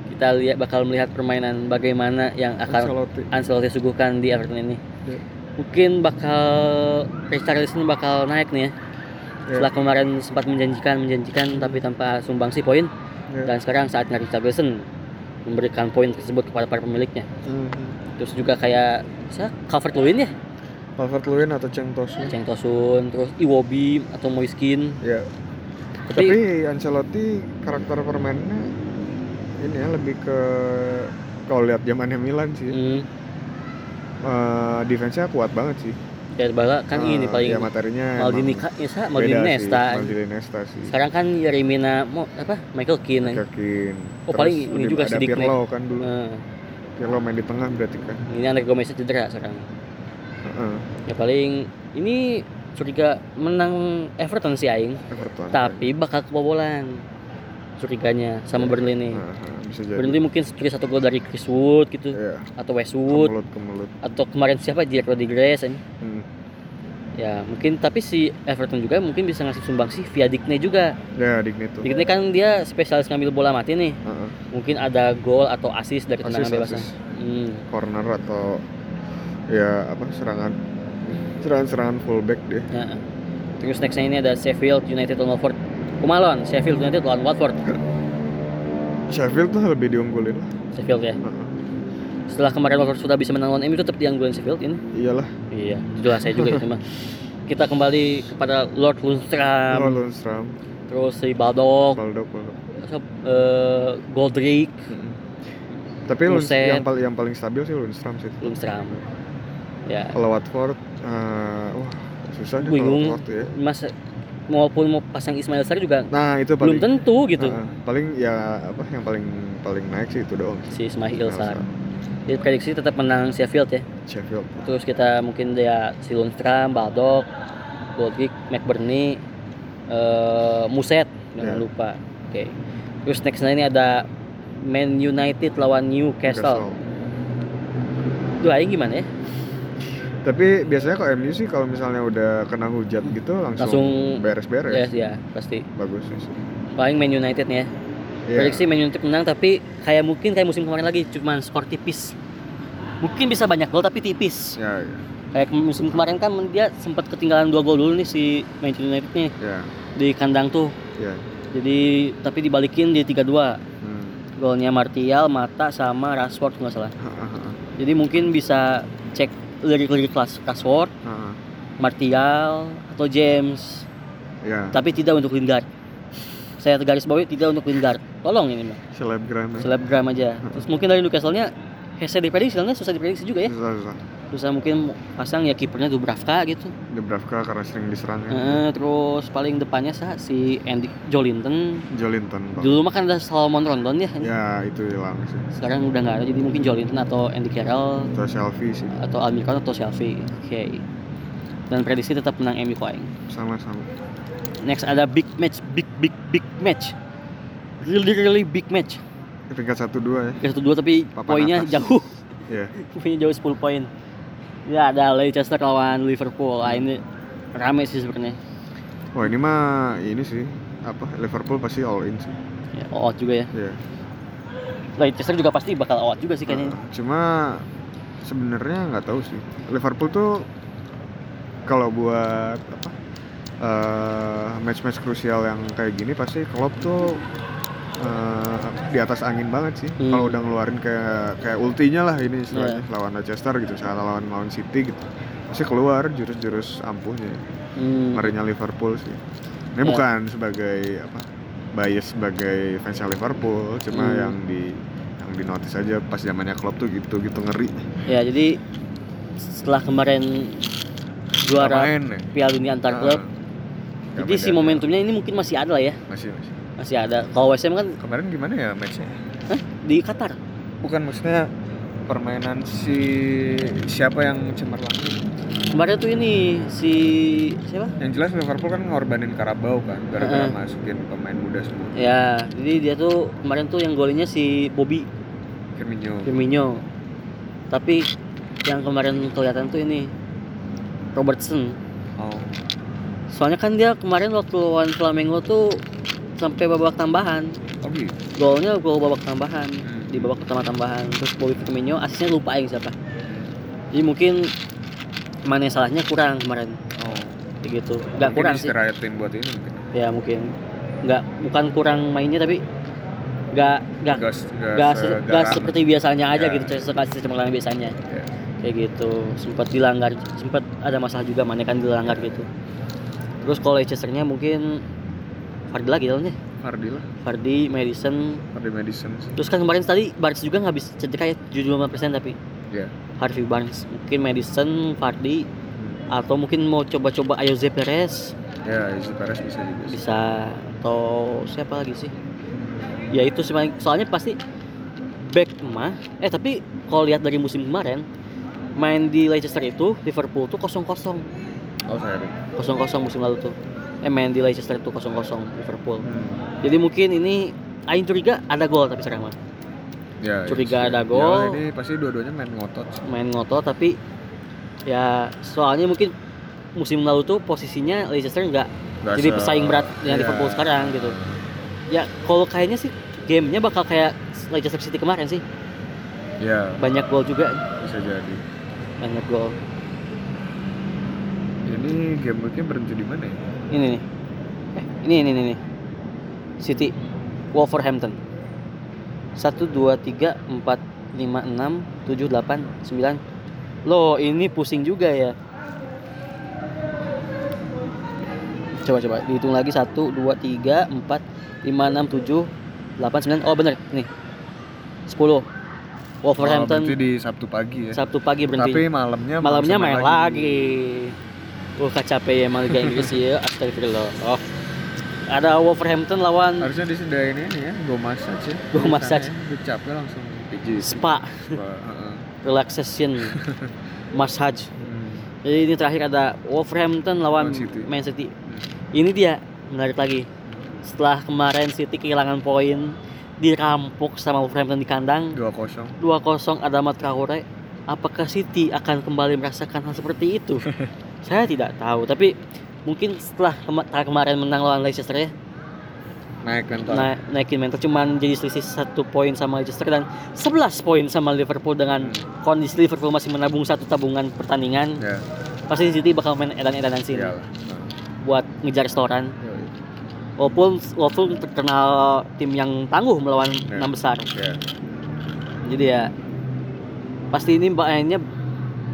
kita lihat bakal melihat permainan bagaimana yang akan Ancelotti. Ancelotti suguhkan di Everton ini. Ya. Mungkin bakal Richarlison bakal naik nih ya. Ya. Setelah kemarin sempat menjanjikan menjanjikan tapi tanpa sumbangsi poin Ya. dan sekarang saatnya Richarlison memberikan poin tersebut kepada para pemiliknya. Mhm. Terus juga kayak saya Calvert Lewin ya, Calvert Lewin atau Cheng Tosun. Cheng Tosun, terus Iwobi atau Moiskin. Ya. Tapi, Tapi Ancelotti karakter permainnya ini ya lebih ke kalau lihat zamannya Milan sih. hmm, eh, defense-nya kuat banget sih. ya bala kan Eh, ini paling ya materinya Maldini ya, Sa, beda Maldini Nesta. Maldini Nesta sih. Sekarang kan Yeremina mau apa Michael Keane. ya. Yakin. Oh, paling ini juga ada si Dick Pirlo kan dulu. Nah, Pirlo main di tengah berarti kan. ini Andre Gomez cedera sekarang. Heeh, Ya paling ini curiga menang Everton sih aing, Everton. tapi bakal kebobolan. Curiganya sama Burnley nih. Heeh, bisa jadi. Burnley mungkin curi satu gol dari Chris Wood gitu Iya, atau Westwood mulut ke mulut. atau kemarin siapa Jack Rodriguez ini. Hmm. Ya mungkin tapi si Everton juga mungkin bisa ngasih sumbangsi via Digne juga. Ya, Dignito. Digne kan dia spesialis ngambil bola mati nih. Heeh. Mungkin ada gol atau assist dari tendangan bebasnya. Hmm. corner atau ya apa serangan serangan-serangan fullback deh. Ya. Terus nextnya ini ada Sheffield United lawan Watford. Kumalon, Sheffield United lawan Watford. Sheffield tuh lebih diunggulin. Sheffield ya. Heeh. Setelah kemarin Watford sudah bisa menang lawan MU tetap dianggulin Sheffield ini. Iyalah. Iya, jelas saya juga itu mah. Kita kembali kepada Lord Lundstram, Oh, Lundstram, terus si Baldock, Baldock, Baldock. eh Goldrick, Mm-mm. Tapi Buset. yang paling yang paling stabil sih Lundstram sih. Lundstram. Ya, Kalau Watford, eh, wah susah deh Bingung. Watford ya. Mas maupun mau pasang Ismail Sarr juga Nah itu belum paling tentu gitu. Heeh, paling ya apa yang paling paling naik sih itu doang. Si Ismail. Sarr. Jadi prediksi tetap menang Sheffield ya. Sheffield. Terus kita mungkin dia si Lundstram, Baldock, Goldrick, McBurney, eh Muset jangan Ya. lupa. Oke. Terus nextnya ini ada Man United lawan Newcastle. Itu aing gimana ya? Tapi biasanya kalau MU sih kalau misalnya udah kena hujat gitu langsung, Langsung beres-beres. Ya, ya pasti. Bagus sih. Paling Man United nih ya. Iya. Prediksi Man United menang tapi kayak mungkin kayak musim kemarin lagi cuman skor tipis. Mungkin bisa banyak gol tapi tipis. Ya, ya, Kayak musim kemarin kan dia sempat ketinggalan dua gol dulu nih si Manchester United nih ya, di kandang tuh. ya. Jadi tapi dibalikin di 3-2. Hmm. Golnya Martial, Mata sama Rashford nggak salah. Jadi mungkin bisa cek lirik-lirik kelas Rashford, Ha-ha. Martial atau James, Ya, tapi tidak untuk Lingard. Saya garis bawahi tidak untuk Lingard. Tolong ini mah. selebgram. ya. Selebgram aja. Terus mungkin dari Newcastle-nya Hese diprediksi, soalnya susah diprediksi juga ya. Susah, susah. Susah mungkin pasang ya kipernya Dubravka gitu. Dubravka karena sering diserang ya. Heeh, terus paling depannya sah si Andy Jolinton. Jolinton. Bang. Dulu mah kan ada Salomon Rondon ya. Ya, itu hilang sih. Sekarang udah nggak ada jadi mungkin Jolinton atau Andy Carroll Atau selfie sih. atau Almiron atau Shelby. Oke. Dan prediksi tetap menang MU Koeng. Sama-sama. Next ada big match, big big big match. Really really big match. Peringkat satu dua ya. Ke satu dua tapi Papan poinnya atas. jauh. Iya. Poinnya jauh 10 poin. Ya ada Leicester lawan Liverpool. Ah, ini rame sih sebenarnya. Wah ini mah ini sih apa Liverpool pasti all in sih. Ya, out juga ya. Iya. Leicester juga pasti bakal out juga sih kayaknya. Uh, cuma sebenarnya nggak tahu sih. Liverpool tuh kalau buat apa eh, match-match krusial yang kayak gini pasti Klopp tuh eh, di atas angin banget sih. Hmm. Kalau udah ngeluarin kayak kayak ultinya lah ini istilahnya Iya. lawan Leicester gitu, saat lawan lawan City gitu. Pasti keluar jurus-jurus ampuhnya. Hmm. Ngerinya Liverpool sih. Ini Ya. bukan sebagai apa bias sebagai fansnya Liverpool, cuma Hmm. yang di yang di notice aja pas zamannya Klopp tuh gitu gitu ngeri. Ya jadi setelah kemarin juara main ya. Piala Dunia antar Ah, klub, nggak jadi si momentumnya ini mungkin masih ada lah ya, masih masih. Masih ada. Kalau West Ham kan Kemarin gimana ya matchnya? hah, di Qatar. Bukan maksudnya permainan si siapa yang cemerlang? Kemarin tuh ini si siapa? Yang jelas Liverpool kan ngorbanin Karabau kan gara-gara Heeh. masukin pemain muda semua. Ya, jadi dia tuh kemarin tuh yang golnya si Bobby Firmino. Firmino. Tapi yang kemarin kelihatan tuh ini Robertson. Oh. Soalnya kan dia kemarin waktu lawan Flamengo tuh sampai babak tambahan. Oh gitu. Golnya gol babak tambahan Hmm. di babak pertama tambahan. Terus Bobby Firmino asisnya lupa yang siapa. Jadi mungkin mana salahnya kurang kemarin Oh. gitu. Gak kurang sih. istirahatin buat ini mungkin. Ya mungkin nggak bukan kurang mainnya tapi nggak se- nggak seperti biasanya aja Ya. gitu sekali cemerlang biasanya Ya. kayak gitu sempat dilanggar sempat ada masalah juga mana kan dilanggar gitu terus kalau Leicesternya mungkin Fardi lagi dalamnya Fardi lah, Fardi Madison Fardi Madison. terus kan kemarin tadi Barnes juga nggak bisa cedera ya 75% tapi Ya. Harvey Barnes mungkin Madison Fardi atau mungkin mau coba-coba Ayoze Perez Ya, Isu Perez bisa juga. sih. bisa atau siapa lagi sih ya itu sih soalnya pasti back mah eh tapi kalau lihat dari musim kemarin main di Leicester itu Liverpool tuh kosong kosong Oh, saya ada. kosong kosong musim lalu tuh eh main di Leicester tuh kosong kosong Liverpool Hmm. jadi mungkin ini Aing curiga ada gol tapi sekarang mah Ya, Curiga iya ada sih. gol. Ya, ini pasti dua-duanya main ngotot. sih. main ngotot tapi ya soalnya mungkin musim lalu tuh posisinya Leicester nggak jadi pesaing berat dengan Iya. Liverpool sekarang gitu ya kalau kayaknya sih gamenya bakal kayak Leicester City kemarin sih Ya, banyak gol juga bisa jadi. banyak gol Ini game berhenti di mana ya? Ini nih. Eh, ini ini ini nih City Wolverhampton. Satu dua tiga empat lima enam tujuh delapan sembilan. Loh ini pusing juga ya. Coba coba. Dihitung lagi. Satu dua tiga empat lima enam tujuh delapan sembilan. Oh bener. Nih. 10 Oh, Wolverhampton berarti di Sabtu pagi ya. Sabtu pagi berhenti. Tapi malamnya malamnya main lagi. Uh, capek ya emang Liga Inggris ya. Astagfirullah. Oh. Ada Wolverhampton lawan Harusnya disediain ini ya, go massage ya. Go massage. Udah capek langsung pijit. Spa, Spa, relaxation, massage. Hmm. Jadi ini terakhir ada Wolverhampton lawan Lawan City. Man City. Ini dia menarik lagi. Setelah kemarin City kehilangan poin, dirampok sama Wolverhampton di kandang, 2-0. 2-0 Adama Traore. Apakah City akan kembali merasakan hal seperti itu? Saya tidak tahu, tapi mungkin setelah kema- kemarin menang lawan Leicester ya, Naik mental. na- naikin mental cuman jadi selisih satu poin sama Leicester dan 11 poin sama Liverpool dengan kondisi Liverpool masih menabung satu tabungan pertandingan Ya, pasti City bakal main edan-edanan sini. Nah, buat ngejar restoran yoi. walaupun walaupun terkenal tim yang tangguh melawan enam besar Ya. jadi ya pasti ini mainnya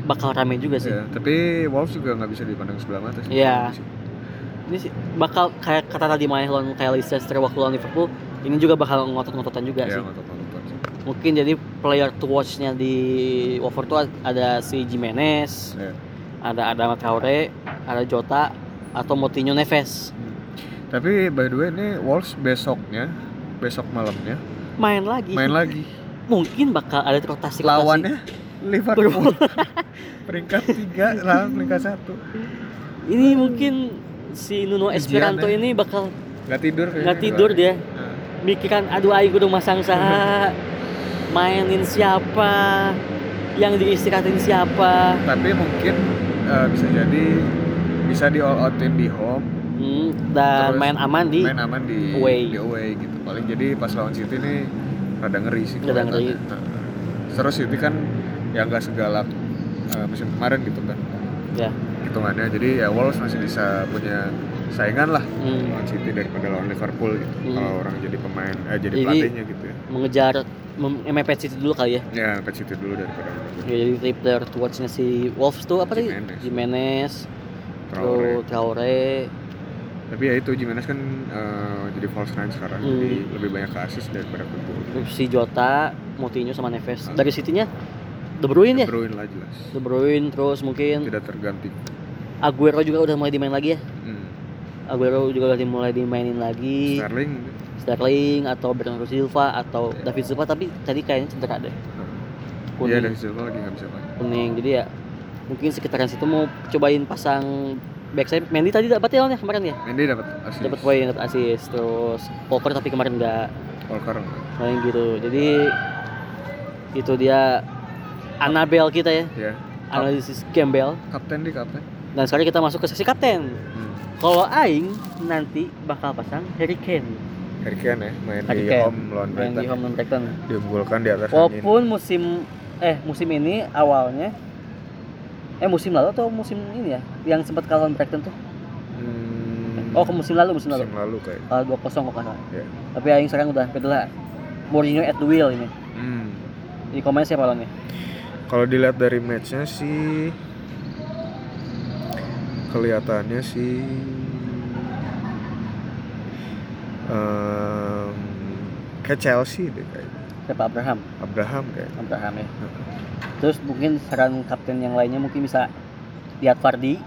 bakal rame juga sih Ya, tapi Wolves juga nggak bisa dipandang sebelah mata sih. Iya. ini sih bakal kayak kata tadi main lawan kayak Leicester waktu lawan Liverpool ini juga bakal ngotot-ngototan juga Ya, sih ngotot-ngotot sih. mungkin jadi player to watch-nya di Watford tuh ada si Jimenez, Ya. ada Adama Traore, ada Jota atau Moutinho Neves. Tapi by the way ini Wolves besoknya, besok malamnya Main lagi. main lagi. Mungkin bakal ada rotasi Lawannya Liverpool. peringkat tiga lawan peringkat satu. Ini mungkin si Nuno Ujian Esperanto ya. ini bakal Nggak tidur nggak tidur dia. Mikiran aduh ayo kudu masang saha. Mainin siapa? Yang diistirahatin siapa? tapi mungkin eh, bisa jadi bisa di all outin di home, Hmm, dan main aman di main aman di away. di away gitu. Paling jadi pas lawan City ini rada ngeri sih. Rada ngeri. terus City kan ya nggak segalak eh, musim kemarin gitu kan ya. hitungannya. Jadi ya Wolves masih bisa punya saingan lah Hmm, lawan City daripada lawan Liverpool gitu. Hmm. Kalau orang jadi pemain eh jadi, Jadi- pelatihnya gitu ya. mengejar mepet City dulu kali ya. Ya ke City dulu daripada. Ya, jadi tripler towardsnya si Wolves tuh apa tadi? Jimenez. Jimenez, Traore. Traore, Tapi ya itu Jimenez kan eh, jadi false nine sekarang, Hmm. jadi lebih banyak ke assist daripada ke si Jota, Moutinho sama Neves. Dari City-nya De Bruyne ya? De Bruyne lah jelas. De Bruyne terus mungkin Tidak terganti. Aguero juga udah mulai dimain lagi ya. Hmm. Aguero juga udah mulai dimainin lagi. Sterling Sterling atau Bernardo Silva atau David Silva tapi tadi kayaknya cedera deh. Iya Kuning, dan Silva lagi nggak bisa main. kuning. Jadi ya mungkin sekitaran situ mau cobain pasang backside Mendy tadi dapat ya lawannya kemarin ya Mendy dapat assist. dapat poin dapat assist terus Walker tapi kemarin nggak Walker. main gitu jadi itu dia Annabel kita ya Ya. analisis Campbell Kapten di kapten. dan sekarang kita masuk ke sesi kapten Hmm. kalau Aing nanti bakal pasang Harry Kane Harry Kane ya main Harry di Kane. home lawan main di Brighton. home lawan Brighton Diunggulkan di atas angin. walaupun musim eh musim ini awalnya eh musim lalu atau musim ini ya yang sempat kalah lawan Brighton tuh Hmm, oh ke musim lalu musim lalu musim lalu kayak. dua kosong kok kalah Ya. tapi Aing sekarang udah beda lah Mourinho at the wheel ini Hmm. di komen siapa lawannya Kalau dilihat dari matchnya sih kelihatannya sih em, kayak Chelsea deh kayak siapa Abraham. Abraham kayak Abraham ya. Terus mungkin saran kapten yang lainnya mungkin bisa lihat Fardi.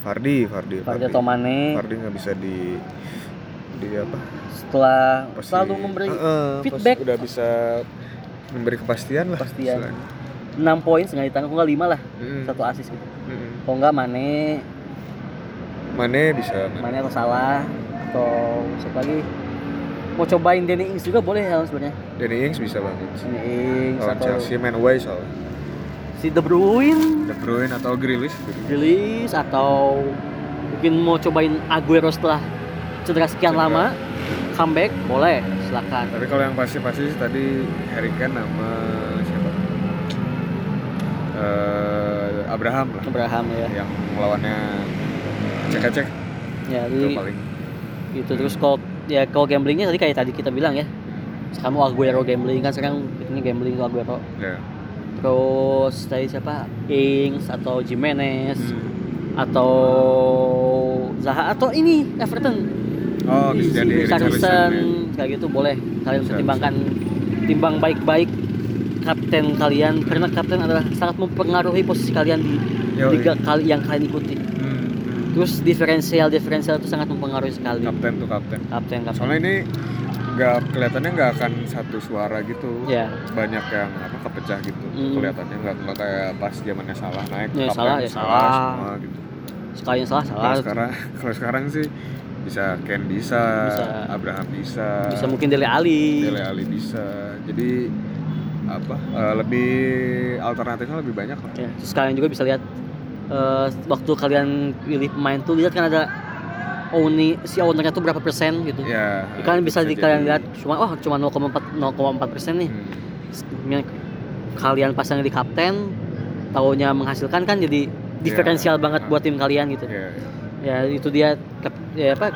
Fardi Fardi Fardi atau Mane. Fardi nggak bisa di di apa? Setelah pasti- selalu memberi Heeh, pas feedback. udah bisa memberi kepastian lah Kepastian. istilahnya. 6 poin setengah di tangan kok nggak 5 lah? Mm, satu asis gitu. Mm. kalau nggak Mane? Mane bisa Mane. Atau Salah atau siapa lagi? Mau cobain Danny Ings juga boleh ya sebenarnya. Danny Ings bisa banget. Danny Ings atau Chelsea main away soalnya. Si De Bruyne. De Bruyne atau Grealish gitu. rilis atau mungkin mau cobain Aguero setelah cedera sekian Cedera. lama comeback boleh silakan. Tapi kalau yang pasti-pasti sih tadi Harry Kane sama Eh, Abraham lah. Abraham ya. Yang lawannya cek-cek. Ya itu paling itu terus kalau ya kalau gamblingnya tadi kayak tadi kita bilang ya. Kamu Aguero gambling kan sekarang ini gambling ke Aguero. Ya. terus tadi siapa? Ings atau Jimenez Hmm. atau Zaha atau ini Everton. Oh bisa jadi Richarlison ya. kayak gitu boleh. Kalian Bisa, pertimbangkan timbang baik-baik kapten kalian karena kapten adalah sangat mempengaruhi posisi kalian di Yoi. liga kali yang kalian ikuti Hmm, terus diferensial diferensial itu sangat mempengaruhi sekali Kapten tuh kapten. kapten kapten Soalnya ini nggak kelihatannya nggak akan satu suara gitu. ya Banyak yang apa kepecah gitu. Hmm. Kelihatannya nggak nggak kayak pas zamannya salah naik. Ya, kapten Salah ya salah. semua gitu. sekali yang salah salah Kalau sekarang kalau sekarang sih bisa Ken bisa, Bisa. Abraham bisa, bisa mungkin Dele Ali Dele Ali bisa. Jadi apa eh, lebih alternatifnya lebih banyak lah. ya, terus kalian juga bisa lihat eh, waktu kalian pilih pemain tuh lihat kan ada owni si ownernya tuh berapa persen gitu Ya. kalian bisa, di jadi- kalian lihat cuma oh cuma 0,4 0,4 persen nih Hmm. Kalian pasang di kapten taunya menghasilkan kan jadi diferensial Ya. banget buat tim kalian gitu Ya, ya. ya itu dia kap- ya apa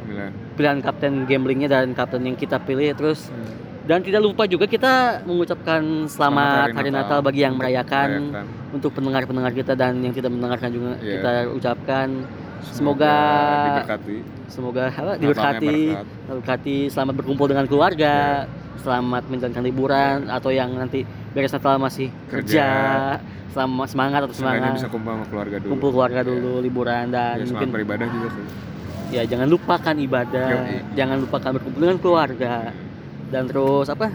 Pemilihan. pilihan kapten gamblingnya dan kapten yang kita pilih terus Hmm. Dan tidak lupa juga kita mengucapkan selamat, Selamat hari Natal bagi yang merayakan Merayakan. untuk pendengar-pendengar kita dan yang tidak mendengarkan juga Iya. kita ucapkan Semoga- diberkati. semoga apa diberkati berkat. berkati selamat berkumpul dengan keluarga Iya. selamat menjalankan liburan atau yang nanti beres Natal masih kerja, Kerja. selamat semangat atau semangat bisa kumpul sama keluarga dulu. kumpul keluarga Iya. dulu liburan dan Ya, mungkin beribadah juga sih. ya jangan lupakan ibadah Yoi. jangan lupakan berkumpul dengan keluarga dan terus apa?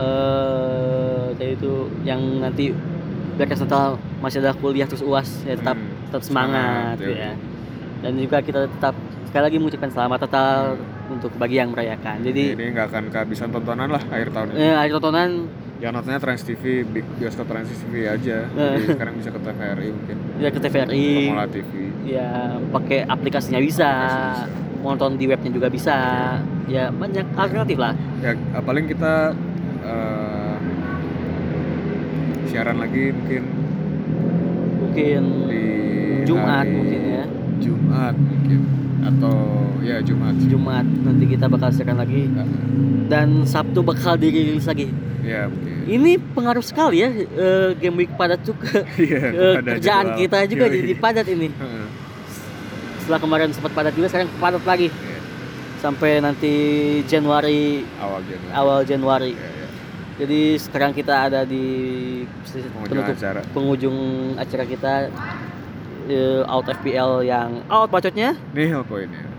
Eh kayak itu yang nanti beres Natal masih ada kuliah terus uas ya tetap Hmm, tetap semangat, semangat, ya. dan juga kita tetap sekali lagi mengucapkan selamat Natal untuk bagi yang merayakan jadi Ini nggak akan kehabisan tontonan lah akhir tahun ini. eh, akhir tontonan Yang nontonnya Trans TV, bioskop Trans TV aja. Eh. Jadi sekarang bisa ke TVRI mungkin. ya ke TVRI Formula TV. ya pakai aplikasinya bisa nonton di webnya juga bisa ya banyak alternatif lah Ya paling kita eh, siaran lagi mungkin mungkin di Jumat hari mungkin ya. Jumat mungkin atau ya Jumat. Jumat nanti kita bakal siarkan lagi Nah, dan Sabtu bakal dirilis lagi. ya Ini pengaruh sekali ya eh, game week padat juga Iya, Eh, kerjaan jadwal. kita juga Yoi. jadi padat ini. Setelah kemarin sempat padat juga sekarang padat lagi Iya, sampai nanti Januari awal Januari awal Januari. Iya, iya. Jadi sekarang kita ada di Penghujung penutup acara. penghujung acara kita eh, out FPL yang out bacotnya. Nihil poinnya